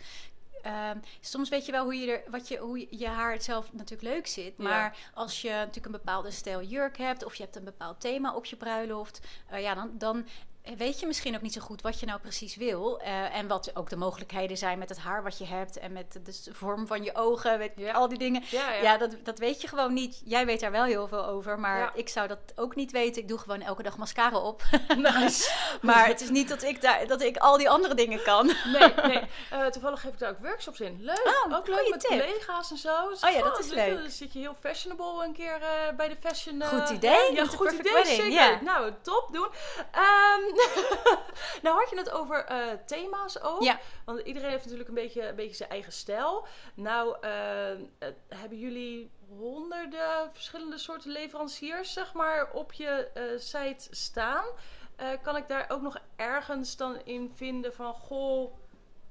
S2: Ehm, soms weet je wel hoe je, er, wat je, hoe je- haar zelf natuurlijk leuk zit.
S1: Ja.
S2: Maar als je natuurlijk een bepaalde stijl jurk hebt... of je hebt een bepaald thema op je bruiloft... eh, ja, dan, dan weet je misschien ook niet zo goed wat je nou precies wil. eh, en wat ook de mogelijkheden zijn met het haar wat je hebt... en met de vorm van je ogen, met
S1: Ja.
S2: al die dingen.
S1: ja, ja.
S2: Ja, dat, dat weet je gewoon niet. Jij weet daar wel heel veel over, maar
S1: Ja.
S2: ik zou dat ook niet weten. Ik doe gewoon elke dag mascara op.
S1: Nice.
S2: maar het is niet dat ik, daar, dat ik al die andere dingen kan.
S1: Nee, nee. Eh, toevallig geef ik daar ook workshops in. Leuk.
S2: Oh,
S1: ook leuk met
S2: tip.
S1: collega's en zo. Dus
S2: Oh ja, dat is leuk.
S1: Dan zit je heel fashionable een keer eh, bij de fashion.
S2: Goed idee,
S1: Ja, goed idee.
S2: Wedding,
S1: Zeker. Nou, top doen. Ehm, nou had je het over eh, thema's ook.
S2: Ja.
S1: Want iedereen heeft natuurlijk een beetje, een beetje zijn eigen stijl. Nou, eh, hebben jullie honderden verschillende soorten leveranciers, zeg maar, op je eh, site staan? Kan ik daar ook nog ergens dan in vinden van, goh,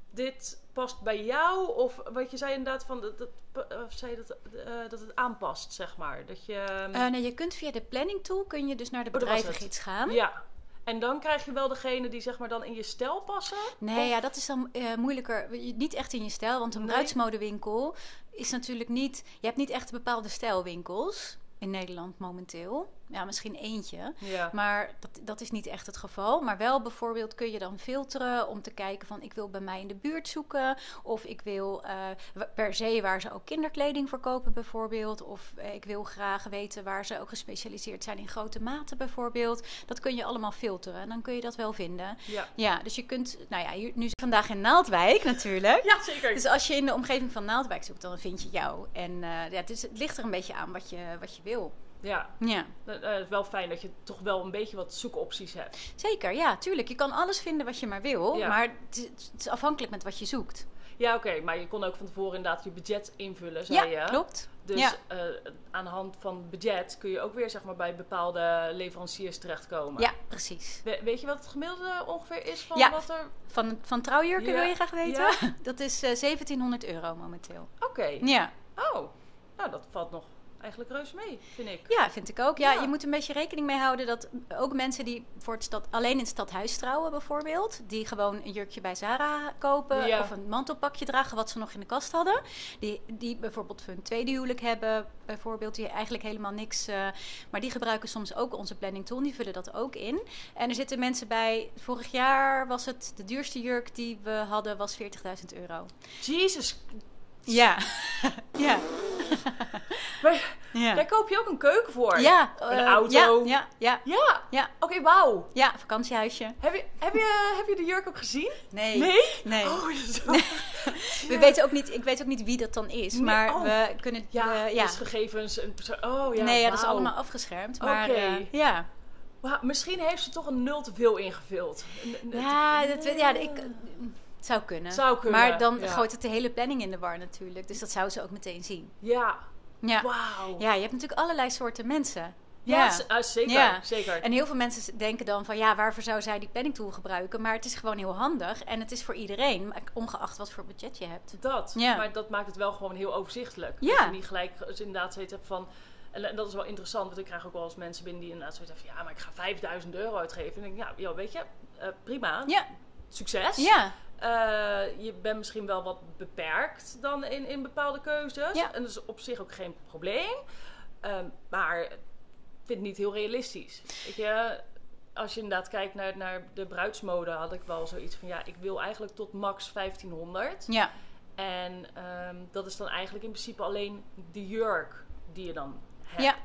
S1: dit past bij jou? Of wat je zei inderdaad van, dat, dat, of zei dat, dat het aanpast, zeg maar. Dat je,
S2: Eh, nee, je kunt via de planning tool kun je dus naar de
S1: Oh,
S2: bedrijvengids gaan.
S1: ja. En dan krijg je wel degene die zeg maar dan in je stijl passen?
S2: Nee,
S1: Of-
S2: ja, dat is dan eh, moeilijker. Niet echt in je stijl, want een
S1: Nee.
S2: bruidsmodewinkel is natuurlijk niet... Je hebt niet echt bepaalde stijlwinkels in Nederland momenteel. Ja, misschien eentje.
S1: Ja.
S2: Maar dat, dat is niet echt het geval. Maar wel bijvoorbeeld kun je dan filteren om te kijken van ik wil bij mij in de buurt zoeken. Of ik wil eh, per se waar ze ook kinderkleding verkopen bijvoorbeeld. Of eh, ik wil graag weten waar ze ook gespecialiseerd zijn in grote maten bijvoorbeeld. Dat kun je allemaal filteren en dan kun je dat wel vinden.
S1: Ja.
S2: Ja, dus je kunt, nou ja, hier- nu vandaag in Naaldwijk natuurlijk.
S1: ja, zeker.
S2: Dus als je in de omgeving van Naaldwijk zoekt, dan vind je jou. En eh, ja, het, is, het ligt er een beetje aan wat je, wat je wil.
S1: Ja,
S2: Ja.
S1: dat eh, is wel fijn dat je toch wel een beetje wat zoekopties hebt.
S2: Zeker, ja, tuurlijk. Je kan alles vinden wat je maar wil,
S1: Ja.
S2: maar het is, het is afhankelijk met wat je zoekt.
S1: Ja, oké, maar je kon ook van tevoren inderdaad je budget invullen, zei
S2: ja,
S1: je.
S2: klopt.
S1: Dus
S2: Ja.
S1: eh, aan de hand van budget kun je ook weer zeg maar, bij bepaalde leveranciers terechtkomen.
S2: Ja, precies.
S1: We- weet je wat het gemiddelde ongeveer is van
S2: Ja.
S1: wat er...
S2: Van, van trouwjurken wil je graag weten? Dat is eh 1700 euro momenteel.
S1: Oké.
S2: Ja.
S1: Oh, nou dat valt nog eigenlijk reuze mee, vind ik.
S2: ja, vind ik ook. Ja,
S1: Ja.
S2: je moet een beetje rekening mee houden dat ook mensen die voor het stad, alleen in het stadhuis trouwen bijvoorbeeld, die gewoon een jurkje bij Zara kopen
S1: Ja.
S2: of een mantelpakje dragen wat ze nog in de kast hadden, die, die bijvoorbeeld hun tweede huwelijk hebben, bijvoorbeeld, die eigenlijk helemaal niks, eh, maar die gebruiken soms ook onze planning tool, die vullen dat ook in. En er zitten mensen bij, vorig jaar was het de duurste jurk die we hadden was 40.000 euro.
S1: Jezus,
S2: Ja, ja,
S1: maar
S2: ja.
S1: daar koop je ook een keuken voor.
S2: Ja,
S1: Een
S2: eh,
S1: auto.
S2: Ja, ja, ja,
S1: Ja,
S2: ja,
S1: oké, wauw.
S2: ja, vakantiehuisje.
S1: Heb je, heb, je, heb je de jurk ook gezien?
S2: Nee.
S1: Nee?
S2: Nee.
S1: Oh, wel-
S2: We weten ook niet, ik weet ook niet wie dat dan is,
S1: Nee,
S2: maar
S1: oh.
S2: we kunnen...
S1: Ja,
S2: ja.
S1: dus gegevens, een persoon. Oh ja,
S2: nee, ja, dat is allemaal afgeschermd. Maar
S1: Oké.
S2: eh, ja.
S1: Misschien heeft ze toch een nul te veel ingevuld.
S2: Ja, dat, weet- ja, ik, zou kunnen.
S1: Zou kunnen,
S2: Maar dan
S1: ja.
S2: gooit het de hele planning in de war natuurlijk. Dus dat zou ze ook meteen zien.
S1: Ja,
S2: Ja.
S1: wauw.
S2: ja, je hebt natuurlijk allerlei soorten mensen.
S1: Ja, z- ah, zeker,
S2: Ja.
S1: zeker.
S2: En heel veel mensen denken dan van ja, waarvoor zou zij die planning tool gebruiken? Maar het is gewoon heel handig en het is voor iedereen, ongeacht wat voor budget je hebt.
S1: Dat,
S2: Ja.
S1: maar dat maakt het wel gewoon heel overzichtelijk.
S2: Ja.
S1: Dat je niet gelijk dus inderdaad zoiets hebt van... En dat is wel interessant, want ik krijg ook wel eens mensen binnen die inderdaad zoiets hebben van... Ja, maar ik ga 5000 euro uitgeven. En ik denk, ja, joh, weet je, eh, prima.
S2: Ja,
S1: Succes.
S2: ja,
S1: Eh, je bent misschien wel wat beperkt dan in, in bepaalde keuzes.
S2: Ja.
S1: En dat is op zich ook geen probleem. Ehm, maar ik vind het niet heel realistisch. Weet je, als je inderdaad kijkt naar, naar de bruidsmode, had ik wel zoiets van... Ja, ik wil eigenlijk tot max 1500.
S2: ja,
S1: En ehm, dat is dan eigenlijk in principe alleen de jurk die je dan hebt.
S2: ja,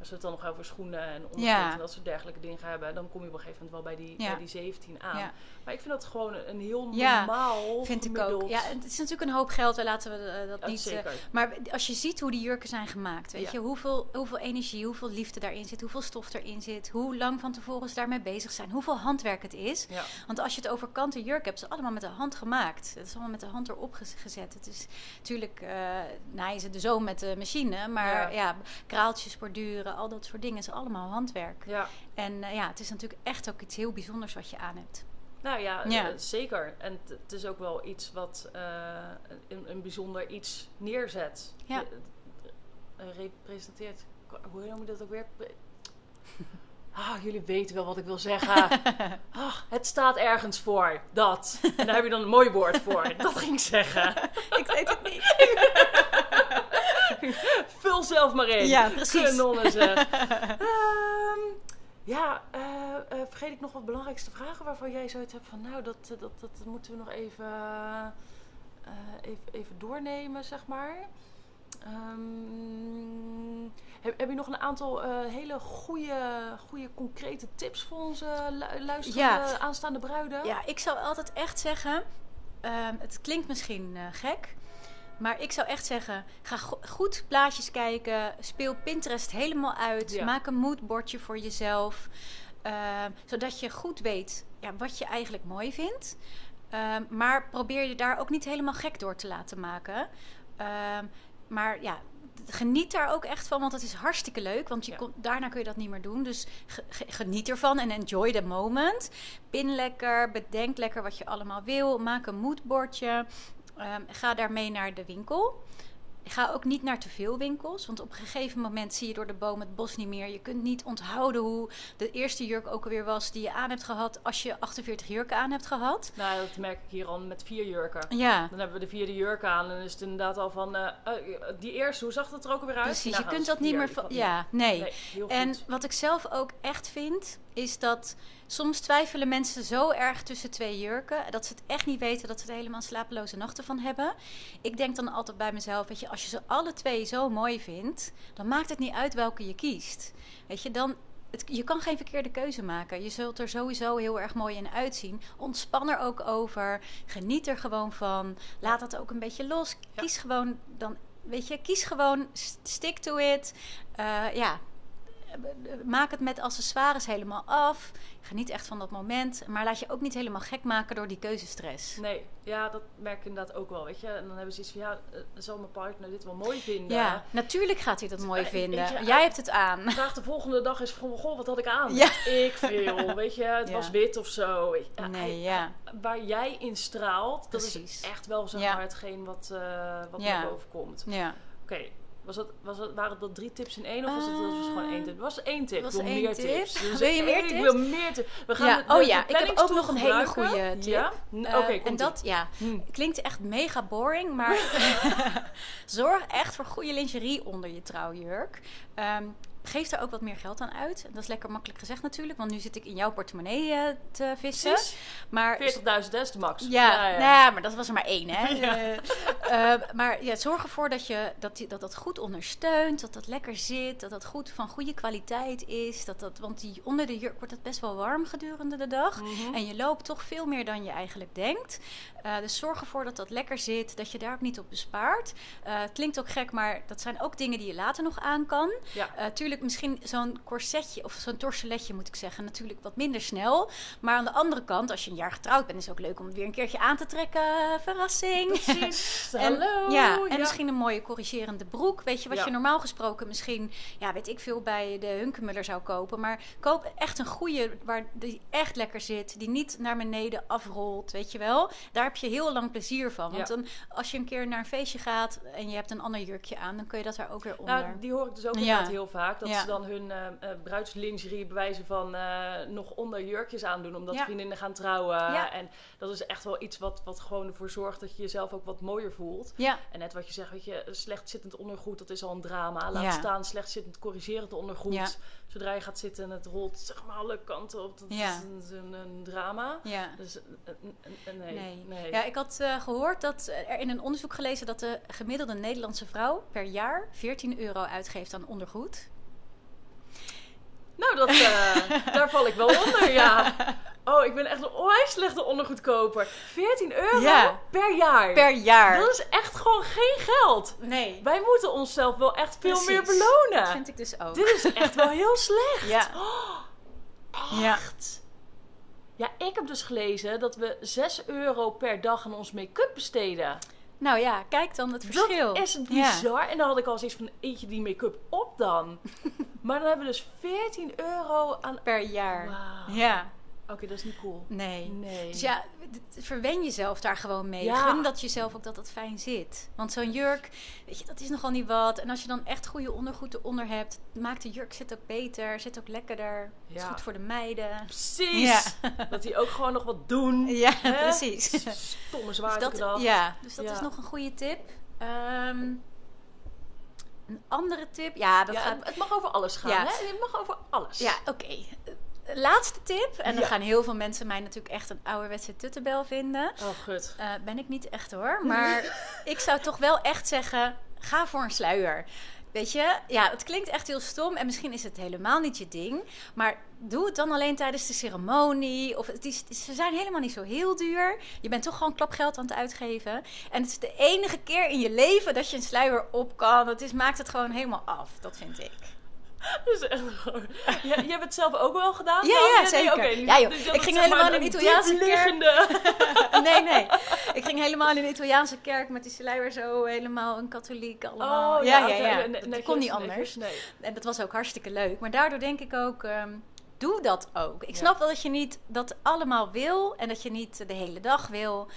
S1: Als we het dan nog over schoenen en ondergoed
S2: Ja.
S1: en dat soort dergelijke dingen gaan hebben... dan kom je op een gegeven moment wel bij die,
S2: Ja.
S1: bij die 17 aan.
S2: ja.
S1: Maar ik vind dat gewoon een, heel
S2: Ja,
S1: normaal
S2: vind ik ook. Ja, het is natuurlijk een hoop geld, laten we eh, dat niet... eh,
S1: zeker.
S2: maar als je ziet hoe die jurken zijn gemaakt, weet je, hoeveel, hoeveel energie, hoeveel liefde daarin zit, hoeveel stof erin zit, hoe lang van tevoren ze daarmee bezig zijn, hoeveel handwerk het is.
S1: Ja.
S2: Want als je het over kanten jurk hebt, het allemaal met de hand gemaakt. Het is allemaal met de hand erop gez- gezet. Het is natuurlijk, eh naaien ze de zo met de machine, maar
S1: ja.
S2: kraaltjes borduren, al dat soort dingen is allemaal handwerk.
S1: Ja,
S2: En eh, ja, het is natuurlijk echt ook iets heel bijzonders wat je aan hebt.
S1: nou ja,
S2: Ja.
S1: eh, zeker. En het- is ook wel iets wat eh, een, een bijzonder iets neerzet.
S2: Ja.
S1: Representeert. Hoe noem je dat ook weer? Ah, jullie weten wel wat ik wil zeggen. Ah, het staat ergens voor. Dat. En daar heb je dan een mooi woord voor. Dat ging ik zeggen.
S2: ik weet het niet.
S1: Vul zelf maar in.
S2: Ja, precies.
S1: Kanonnen zeg. Ehm, ja, eh, eh, vergeet ik nog wat belangrijkste vragen waarvan jij zoiets hebt van... Nou, dat, eh, dat, dat moeten we nog even, even, even doornemen, zeg maar. Ehm, heb, heb je nog een aantal hele goede, goede, concrete tips voor onze lu- luisterende
S2: Ja.
S1: aanstaande bruiden?
S2: Ja, ik zou altijd echt zeggen, ehm, het klinkt misschien gek, maar ik zou echt zeggen, ga go- goed plaatjes kijken, speel Pinterest helemaal uit,
S1: Ja.
S2: maak een moodbordje voor jezelf, ehm, zodat je goed weet ja, wat je eigenlijk mooi vindt. Ehm, maar probeer je daar ook niet helemaal gek door te laten maken. Ehm, maar ja, geniet daar ook echt van, want het is hartstikke leuk. Want je
S1: Ja.
S2: kon, daarna kun je dat niet meer doen. Dus ge- ge- geniet ervan en enjoy the moment. Pin lekker, bedenk lekker wat je allemaal wil. Maak een moodbordje. Ehm, ga daarmee naar de winkel. Ga ook niet naar te veel winkels, want op een gegeven moment zie je door de boom het bos niet meer. Je kunt niet onthouden hoe de eerste jurk ook alweer was die je aan hebt gehad als je 48 jurken aan hebt gehad.
S1: Nou, dat merk ik hier al met vier jurken.
S2: Ja,
S1: Dan hebben we de vierde jurk aan en dan is het inderdaad al van... eh, eh, die eerste, hoe zag dat er ook weer uit?
S2: precies.
S1: Nou,
S2: je kunt dat niet meer van. Ja, nee. En wat ik zelf ook echt vind, is dat soms twijfelen mensen zo erg tussen twee jurken. Dat ze het echt niet weten, dat ze er helemaal slapeloze nachten van hebben. Ik denk dan altijd bij mezelf, weet je, als je ze alle twee zo mooi vindt, dan maakt het niet uit welke je kiest. Weet je, dan. Het, je kan geen verkeerde keuze maken. Je zult er sowieso heel erg mooi in uitzien. Ontspan er ook over. Geniet er gewoon van. Laat dat ook een beetje los.
S1: Ja.
S2: Kies gewoon dan. Weet je, kies gewoon. st- Stick to it. Eh, ja, maak het met accessoires helemaal af. Geniet echt van dat moment. Maar laat je ook niet helemaal gek maken door die keuzestress.
S1: Nee, ja, dat merk ik inderdaad ook wel, weet je. En dan hebben ze iets van, ja, eh, zal mijn partner dit wel mooi vinden?
S2: Ja, natuurlijk gaat hij dat mooi
S1: Eh,
S2: vinden. Jij hebt het aan.
S1: Vraag de volgende dag is van, goh, wat had ik aan?
S2: Ja.
S1: Ik veel, weet je, het
S2: Ja.
S1: was wit of zo. Ja,
S2: Nee, ja.
S1: Waar jij in straalt, dat
S2: Precies.
S1: is echt wel zeg
S2: Ja.
S1: maar hetgeen wat, eh, wat naar boven komt.
S2: Ja.
S1: Oké, was dat, was dat, waren dat drie tips in één of was het, was gewoon één tip? Het was één tip,
S2: was
S1: ik wil
S2: één
S1: meer
S2: tip.
S1: tips. Dus
S2: Wil je meer
S1: Ik
S2: tips?
S1: wil meer tips. We gaan
S2: Ja, oh ja, ik heb ook nog een hele goede tip.
S1: Ja? N-
S2: Eh,
S1: Oké,
S2: en
S1: komt-ie.
S2: dat, ja,
S1: Hm.
S2: klinkt echt mega boring, maar zorg echt voor goede lingerie onder je trouwjurk. Ehm, geef er ook wat meer geld aan uit. Dat is lekker makkelijk gezegd natuurlijk, want nu zit ik in jouw portemonnee eh, te vissen.
S1: Precies.
S2: Maar
S1: 40.000 is de max.
S2: ja,
S1: ja.
S2: Nou ja, maar dat was er maar één, hè?
S1: Ja.
S2: Eh, eh, maar ja, zorg ervoor dat, je, dat, die- dat dat goed ondersteunt, dat dat lekker zit, dat dat goed van goede kwaliteit is. Dat dat, want die, onder de jurk wordt het best wel warm gedurende de dag.
S1: Mhm.
S2: En je loopt toch veel meer dan je eigenlijk denkt. Dus zorg ervoor dat dat lekker zit, dat je daar ook niet op bespaart. Het klinkt ook gek, maar dat zijn ook dingen die je later nog aan kan.
S1: Ja.
S2: Eh, misschien zo'n corsetje of zo'n torseletje moet ik zeggen, natuurlijk wat minder snel. Maar aan de andere kant, als je een jaar getrouwd bent, is het ook leuk om het weer een keertje aan te trekken. Verrassing.
S1: Precies.
S2: En,
S1: Hallo.
S2: ja, en misschien een mooie corrigerende broek. Weet je, wat
S1: Ja.
S2: je normaal gesproken misschien, ja, weet ik veel, bij de Hunkemuller zou kopen. Maar koop echt een goede, waar die echt lekker zit. Die niet naar beneden afrolt, weet je wel. Daar heb je heel lang plezier van. Want dan, als je een keer naar een feestje gaat en je hebt een ander jurkje aan, dan kun je dat daar ook weer onder.
S1: Nou, die hoor ik dus ook inderdaad heel vaak. Dat
S2: Ja.
S1: ze dan hun eh, bruidslingerie bewijzen van eh, nog onder jurkjes aandoen. Omdat
S2: Ja.
S1: vriendinnen gaan trouwen.
S2: Ja.
S1: En dat is echt wel iets wat, wat gewoon ervoor zorgt dat je jezelf ook wat mooier voelt.
S2: ja,
S1: En net wat je zegt, weet je, slecht zittend ondergoed, dat is al een drama. Laat staan slecht zittend corrigerend ondergoed. Zodra je gaat zitten en het rolt zeg maar alle kanten op, dat is een, een, een drama.
S2: ja.
S1: Dus nee,
S2: Nee.
S1: nee.
S2: Ja, ik had eh, gehoord dat er in een onderzoek gelezen dat de gemiddelde Nederlandse vrouw per jaar 14 euro uitgeeft aan ondergoed.
S1: Nou, dat, eh, daar val ik wel onder, ja. Oh, ik ben echt een onwijs slechte ondergoedkoper. 14 euro
S2: Ja.
S1: per jaar.
S2: Per jaar.
S1: Dat is echt gewoon geen geld.
S2: Nee,
S1: Wij moeten onszelf wel echt veel
S2: Precies.
S1: meer belonen.
S2: dat vind ik dus ook.
S1: Dit is echt wel heel slecht.
S2: Ja. Ja.
S1: Echt. Ja, ik heb dus gelezen dat we 6 euro per dag aan ons make-up besteden.
S2: Nou ja, kijk dan het verschil.
S1: Dat is
S2: Ja.
S1: bizar. En dan had ik al zoiets van, eet je die make-up op dan? maar dan hebben we dus 14 euro aan...
S2: Per jaar. Ja,
S1: Oké, dat is niet cool.
S2: nee.
S1: Nee.
S2: Dus ja, verwen jezelf daar gewoon mee.
S1: Ja.
S2: Gun dat jezelf ook dat dat fijn zit. Want zo'n jurk, weet je, dat is nogal niet wat. En als je dan echt goede ondergoed eronder hebt, maakt de jurk zit ook beter, zit ook lekkerder. Is
S1: Ja.
S2: goed voor de meiden.
S1: Precies. Dat die ook gewoon nog wat doen.
S2: Ja,
S1: Hè?
S2: precies.
S1: Stomme
S2: Dus dat,
S1: gedacht.
S2: ja, dus dat is nog een goede tip. Ehm, een andere tip, ja, dat
S1: Ja,
S2: gaat
S1: het, mag over alles gaan,
S2: Ja.
S1: hè? Het mag over alles.
S2: Ja, oké. Laatste tip. En dan
S1: Ja.
S2: gaan heel veel mensen mij natuurlijk echt een ouderwetse tuttebel vinden.
S1: Oh, gut.
S2: Eh, ben ik niet echt hoor. Maar ik zou toch wel echt zeggen: ga voor een sluier. Weet je, ja, het klinkt echt heel stom en misschien is het helemaal niet je ding. Maar doe het dan alleen tijdens de ceremonie. Of het is, ze zijn helemaal niet zo heel duur. Je bent toch gewoon klapgeld aan het uitgeven. En het is de enige keer in je leven dat je een sluier op kan. Het is, maakt het gewoon helemaal af. Dat vind ik.
S1: Dat is echt gewoon... Ja, jij hebt het zelf ook wel gedaan?
S2: Ja,
S1: dan?
S2: ja,
S1: nee,
S2: zeker.
S1: oké,
S2: Ja, joh.
S1: dus
S2: Ik ging helemaal in
S1: een
S2: Italiaanse kerk. Nee, nee. Ik ging helemaal in de Italiaanse kerk met die sluier zo helemaal een katholiek allemaal.
S1: Oh,
S2: ja, ja, ja. Dat
S1: netjes,
S2: kon niet anders.
S1: Nee.
S2: En dat was ook hartstikke leuk. Maar daardoor denk ik ook, ehm, doe dat ook. Ik
S1: Ja.
S2: snap wel dat je niet dat allemaal wil en dat je niet de hele dag wil.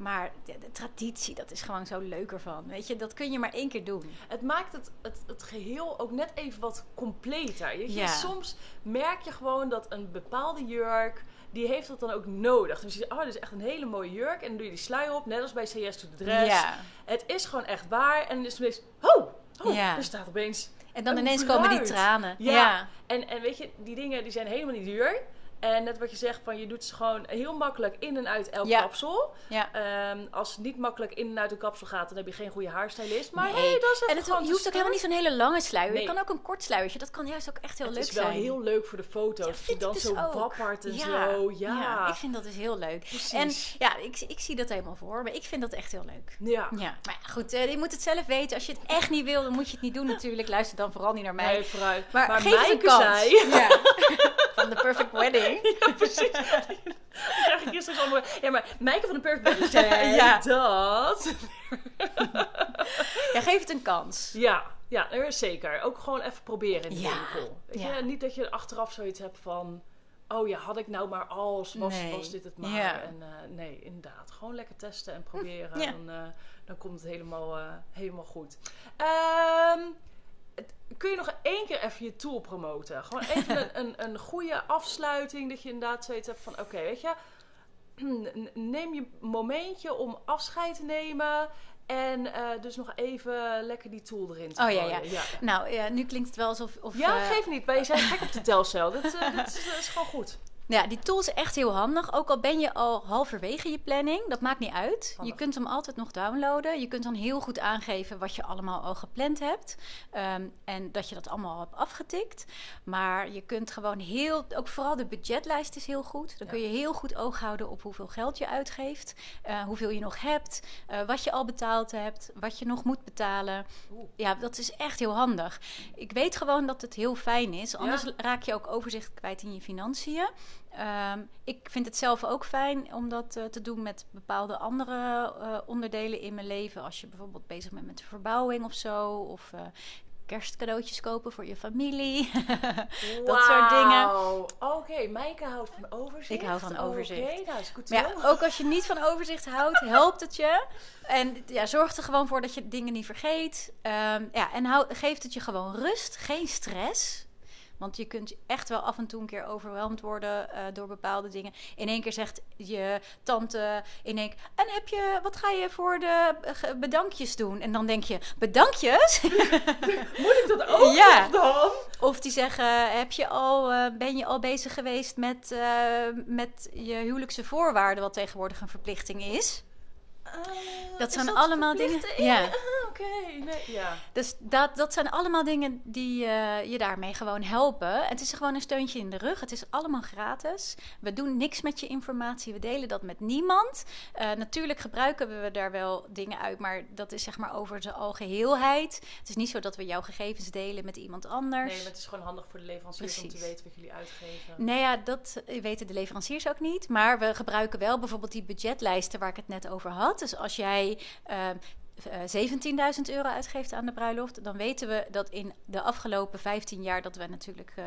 S2: Maar de, de traditie, dat is gewoon zo leuk ervan. Weet je, dat kun je maar één keer doen.
S1: Het maakt het, het, het geheel ook net even wat completer. Je?
S2: Ja.
S1: Soms merk je gewoon dat een bepaalde jurk, die heeft dat dan ook nodig. Dus je zegt, oh, dit is echt een hele mooie jurk. En dan doe je die sluier op, net als bij CS to the Dress.
S2: Ja.
S1: Het is gewoon echt waar. En dan is het opeens, oh, oh
S2: Ja.
S1: er staat opeens
S2: En dan
S1: Een
S2: ineens komen die tranen.
S1: Ja.
S2: ja.
S1: En, en weet je, die dingen die zijn helemaal niet duur. En net wat je zegt, van je doet ze gewoon heel makkelijk in en uit elk
S2: Ja.
S1: kapsel.
S2: ja.
S1: Ehm, als het niet makkelijk in en uit een kapsel gaat, dan heb je geen goede haarstylist. Maar
S2: Nee.
S1: hey, dat is
S2: En het, je hoeft ook helemaal niet zo'n hele lange sluier.
S1: Nee.
S2: Je kan ook een kort sluiertje. Dat kan juist ook echt heel
S1: Het
S2: leuk
S1: is wel
S2: zijn.
S1: heel leuk voor de foto's.
S2: Ja,
S1: je dan zo
S2: dus ook.
S1: wappert en
S2: Ja,
S1: zo. Ja.
S2: ik vind dat dus heel leuk.
S1: Precies.
S2: En ja, ik, ik zie dat helemaal voor. Maar ik vind dat echt heel leuk.
S1: Ja.
S2: Ja, maar goed, eh, je moet het zelf weten. Als je het echt niet wil, dan moet je het niet doen natuurlijk. Luister dan vooral niet naar mij.
S1: Nee, vooruit.
S2: maar,
S1: Maar,
S2: geef het een
S1: Maaike
S2: kans.
S1: zei...
S2: Ja. Van de Perfect Wedding.
S1: Ja, precies. Dan krijg ik eerst eens allemaal... Ja, maar Maaike van de Perfect zei
S2: Ja.
S1: dat...
S2: Ja, geef het een kans.
S1: Ja, ja, zeker. Ook gewoon even proberen in de
S2: Ja,
S1: winkel. Weet
S2: ja.
S1: je? Niet dat je achteraf zoiets hebt van... Oh ja, had ik nou maar als, was,
S2: Nee.
S1: was dit het maar.
S2: Ja.
S1: En eh, nee, inderdaad. Gewoon lekker testen en proberen. Eh, dan komt het helemaal, eh, helemaal goed. Ehm, het- kun je nog één keer even je tool promoten? Gewoon even een, een, een goede afsluiting. Dat je inderdaad zoiets hebt van... Oké, weet je... Neem je momentje om afscheid te nemen... En eh, dus nog even lekker die tool erin te
S2: Oh, ja, ja. Nou, ja, nu klinkt het wel alsof... Of,
S1: Ja,
S2: eh,
S1: geef niet. Maar je zijn gek op de telcel. Dat, eh, dat, is, dat is gewoon goed.
S2: Ja, die tool is echt heel handig. Ook al ben je al halverwege je planning, dat maakt niet uit. Je kunt hem altijd nog downloaden. Je kunt dan heel goed aangeven wat je allemaal al gepland hebt. Ehm, en dat je dat allemaal al hebt afgetikt. Maar je kunt gewoon heel, ook vooral de budgetlijst is heel goed. Dan
S1: Ja.
S2: kun je heel goed oog houden op hoeveel geld je uitgeeft. eh, hoeveel je nog hebt. eh, wat je al betaald hebt. Wat je nog moet betalen.
S1: Oeh.
S2: Ja, dat is echt heel handig. Ik weet gewoon dat het heel fijn is. Anders
S1: Ja.
S2: raak je ook overzicht kwijt in je financiën. Ehm, ik vind het zelf ook fijn om dat eh, te doen met bepaalde andere eh, onderdelen in mijn leven. Als je bijvoorbeeld bezig bent met de verbouwing of zo. Of eh, kerstcadeautjes kopen voor je familie. dat soort dingen.
S1: Oké, Maaike houdt van overzicht.
S2: Ik hou van overzicht.
S1: Oké, nou is goed
S2: Maar ja, ook als je niet van overzicht houdt, helpt het je. En ja, zorg er gewoon voor dat je dingen niet vergeet. Ehm, ja, en hou, geeft het je gewoon rust, geen stress. Want je kunt echt wel af en toe een keer overweldigd worden eh, door bepaalde dingen. In één keer zegt je tante in één keer... En heb je, wat ga je voor de bedankjes doen? En dan denk je, bedankjes?
S1: Moet ik dat ook
S2: Ja.
S1: nog dan?
S2: Of die zeggen, heb je al, eh, ben je al bezig geweest met, eh, met je huwelijkse voorwaarden... wat tegenwoordig een verplichting is? Dat
S1: is
S2: zijn allemaal dingen- ja.
S1: Oké, nee, ja.
S2: Dus dat, dat zijn allemaal dingen die eh, je daarmee gewoon helpen. Het is gewoon een steuntje in de rug. Het is allemaal gratis. We doen niks met je informatie. We delen dat met niemand. Eh, natuurlijk gebruiken we daar wel dingen uit, maar dat is zeg maar over de algeheelheid. Het is niet zo dat we jouw gegevens delen met iemand anders.
S1: Nee, maar het is gewoon handig voor de leveranciers om te weten wat jullie uitgeven.
S2: Nee, ja, dat weten de leveranciers ook niet. Maar we gebruiken wel bijvoorbeeld die budgetlijsten waar ik het net over had. Dus als jij ehm, eh, 17.000 euro uitgeeft aan de bruiloft, dan weten we dat in de afgelopen 15 jaar dat we natuurlijk eh,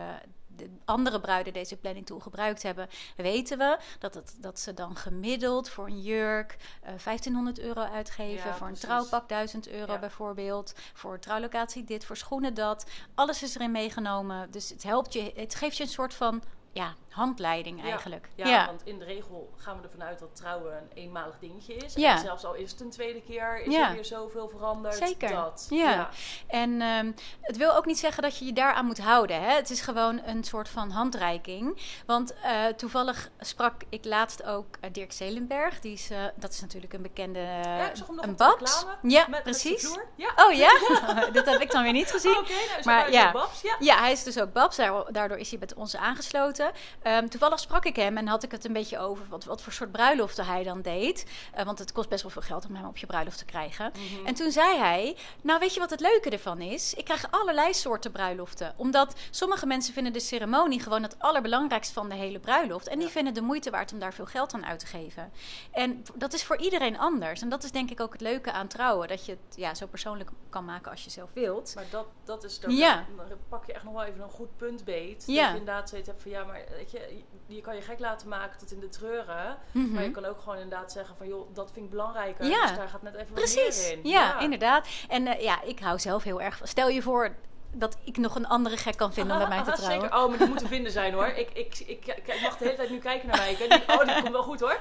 S2: de andere bruiden deze planning tool gebruikt hebben, weten we dat, het, dat ze dan gemiddeld voor een jurk eh 1500 euro uitgeven,
S1: Ja,
S2: voor een trouwpak 1000 euro
S1: Ja.
S2: bijvoorbeeld, voor trouwlocatie dit, voor schoenen dat. Alles is erin meegenomen. Dus het helpt je, het geeft je een soort van ja, handleiding eigenlijk.
S1: Ja, want in de regel gaan we ervan uit dat trouwen een eenmalig dingetje is.
S2: Ja.
S1: En zelfs al is het een tweede keer, is
S2: Ja.
S1: er weer zoveel veranderd.
S2: Zeker.
S1: Dat.
S2: Ja. En ehm, het wil ook niet zeggen dat je je daaraan moet houden. Hè? Het is gewoon een soort van handreiking. Want eh, toevallig sprak ik laatst ook eh, Dirk Zelenberg. Die is, eh, dat is natuurlijk een bekende
S1: Ja, ik zag hem nog
S2: een babs. Ja,
S1: met,
S2: precies.
S1: Met. Ja.
S2: Oh ja? dat heb ik dan weer niet gezien.
S1: Oké, nou
S2: Maar ja.
S1: Babs. Ja.
S2: Ja, hij is dus ook Babs. Daar- Daardoor is hij met ons aangesloten. Ehm, toevallig sprak ik hem en had ik het een beetje over wat, wat voor soort bruiloften hij dan deed. Eh, want het kost best wel veel geld om hem op je bruiloft te krijgen.
S1: Mhm.
S2: En toen zei hij: Nou, weet je wat het leuke ervan is? Ik krijg allerlei soorten bruiloften. Omdat sommige mensen vinden de ceremonie gewoon het allerbelangrijkste van de hele bruiloft. En die
S1: Ja.
S2: vinden de moeite waard om daar veel geld aan uit te geven. En dat is voor iedereen anders. En dat is denk ik ook het leuke aan trouwen. Dat je het ja, zo persoonlijk kan maken als je zelf wilt.
S1: Maar dat, dat is dan,
S2: Ja.
S1: dan pak je echt nog wel even een goed punt beet.
S2: Ja.
S1: Dat je inderdaad zoiets hebt van ja, maar weet je, kan je gek laten maken tot in de treuren.
S2: Mhm.
S1: Maar je kan ook gewoon inderdaad zeggen van joh, dat vind ik belangrijker.
S2: Ja.
S1: Dus daar gaat net even wat meer in.
S2: ja, inderdaad. En eh, ja, ik hou zelf heel erg van. Stel je voor dat ik nog een andere gek kan vinden om met mij te trouwen.
S1: Zeker. Oh, maar die moet te vinden zijn hoor. Ik, ik, ik, ik, mag de hele tijd nu kijken naar mij. Ik denk, oh, dat komt wel goed hoor.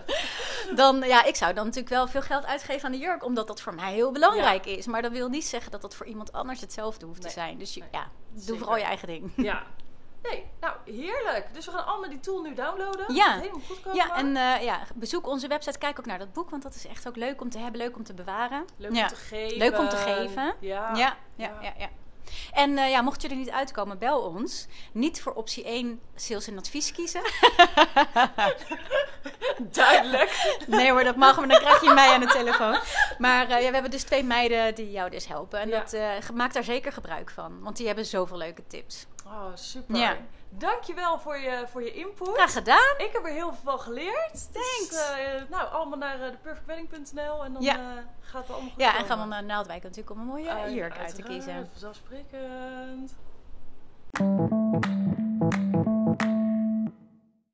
S2: Dan, ja, ik zou dan natuurlijk wel veel geld uitgeven aan de jurk, omdat dat voor mij heel belangrijk is. Maar dat wil niet zeggen dat dat voor iemand anders hetzelfde hoeft
S1: Nee,
S2: te zijn. Dus je,
S1: nee,
S2: ja, doe
S1: zeker.
S2: vooral je eigen ding.
S1: Ja. Nee, nou heerlijk. Dus we gaan allemaal die tool nu downloaden.
S2: Ja.
S1: Het helemaal goed komen.
S2: Ja, en eh, ja, bezoek onze website, kijk ook naar dat boek, want dat is echt ook leuk om te hebben, leuk om te bewaren.
S1: Leuk
S2: ja.
S1: om te geven.
S2: Leuk om te geven.
S1: Ja.
S2: Ja, ja,
S1: Ja.
S2: En eh, ja, mocht je er niet uitkomen, bel ons. Niet voor optie 1 sales en advies kiezen.
S1: Duidelijk.
S2: Nee hoor, dat mag, maar dan krijg je mij aan de telefoon. Maar eh, ja, we hebben dus twee meiden die jou dus helpen. En dat, maak daar zeker gebruik van. Want die hebben zoveel leuke tips.
S1: Oh, super.
S2: Ja.
S1: Dankjewel voor je, voor je input.
S2: Graag gedaan.
S1: Ik heb er heel veel van geleerd. Dus,
S2: Thanks.
S1: eh, nou, allemaal naar uh, perfectwedding.nl en dan
S2: Ja.
S1: eh, gaat het allemaal goed
S2: Ja, en gaan we naar Naaldwijk natuurlijk om een mooie
S1: Eh,
S2: jurk uit te kiezen.
S1: Vanzelfsprekend.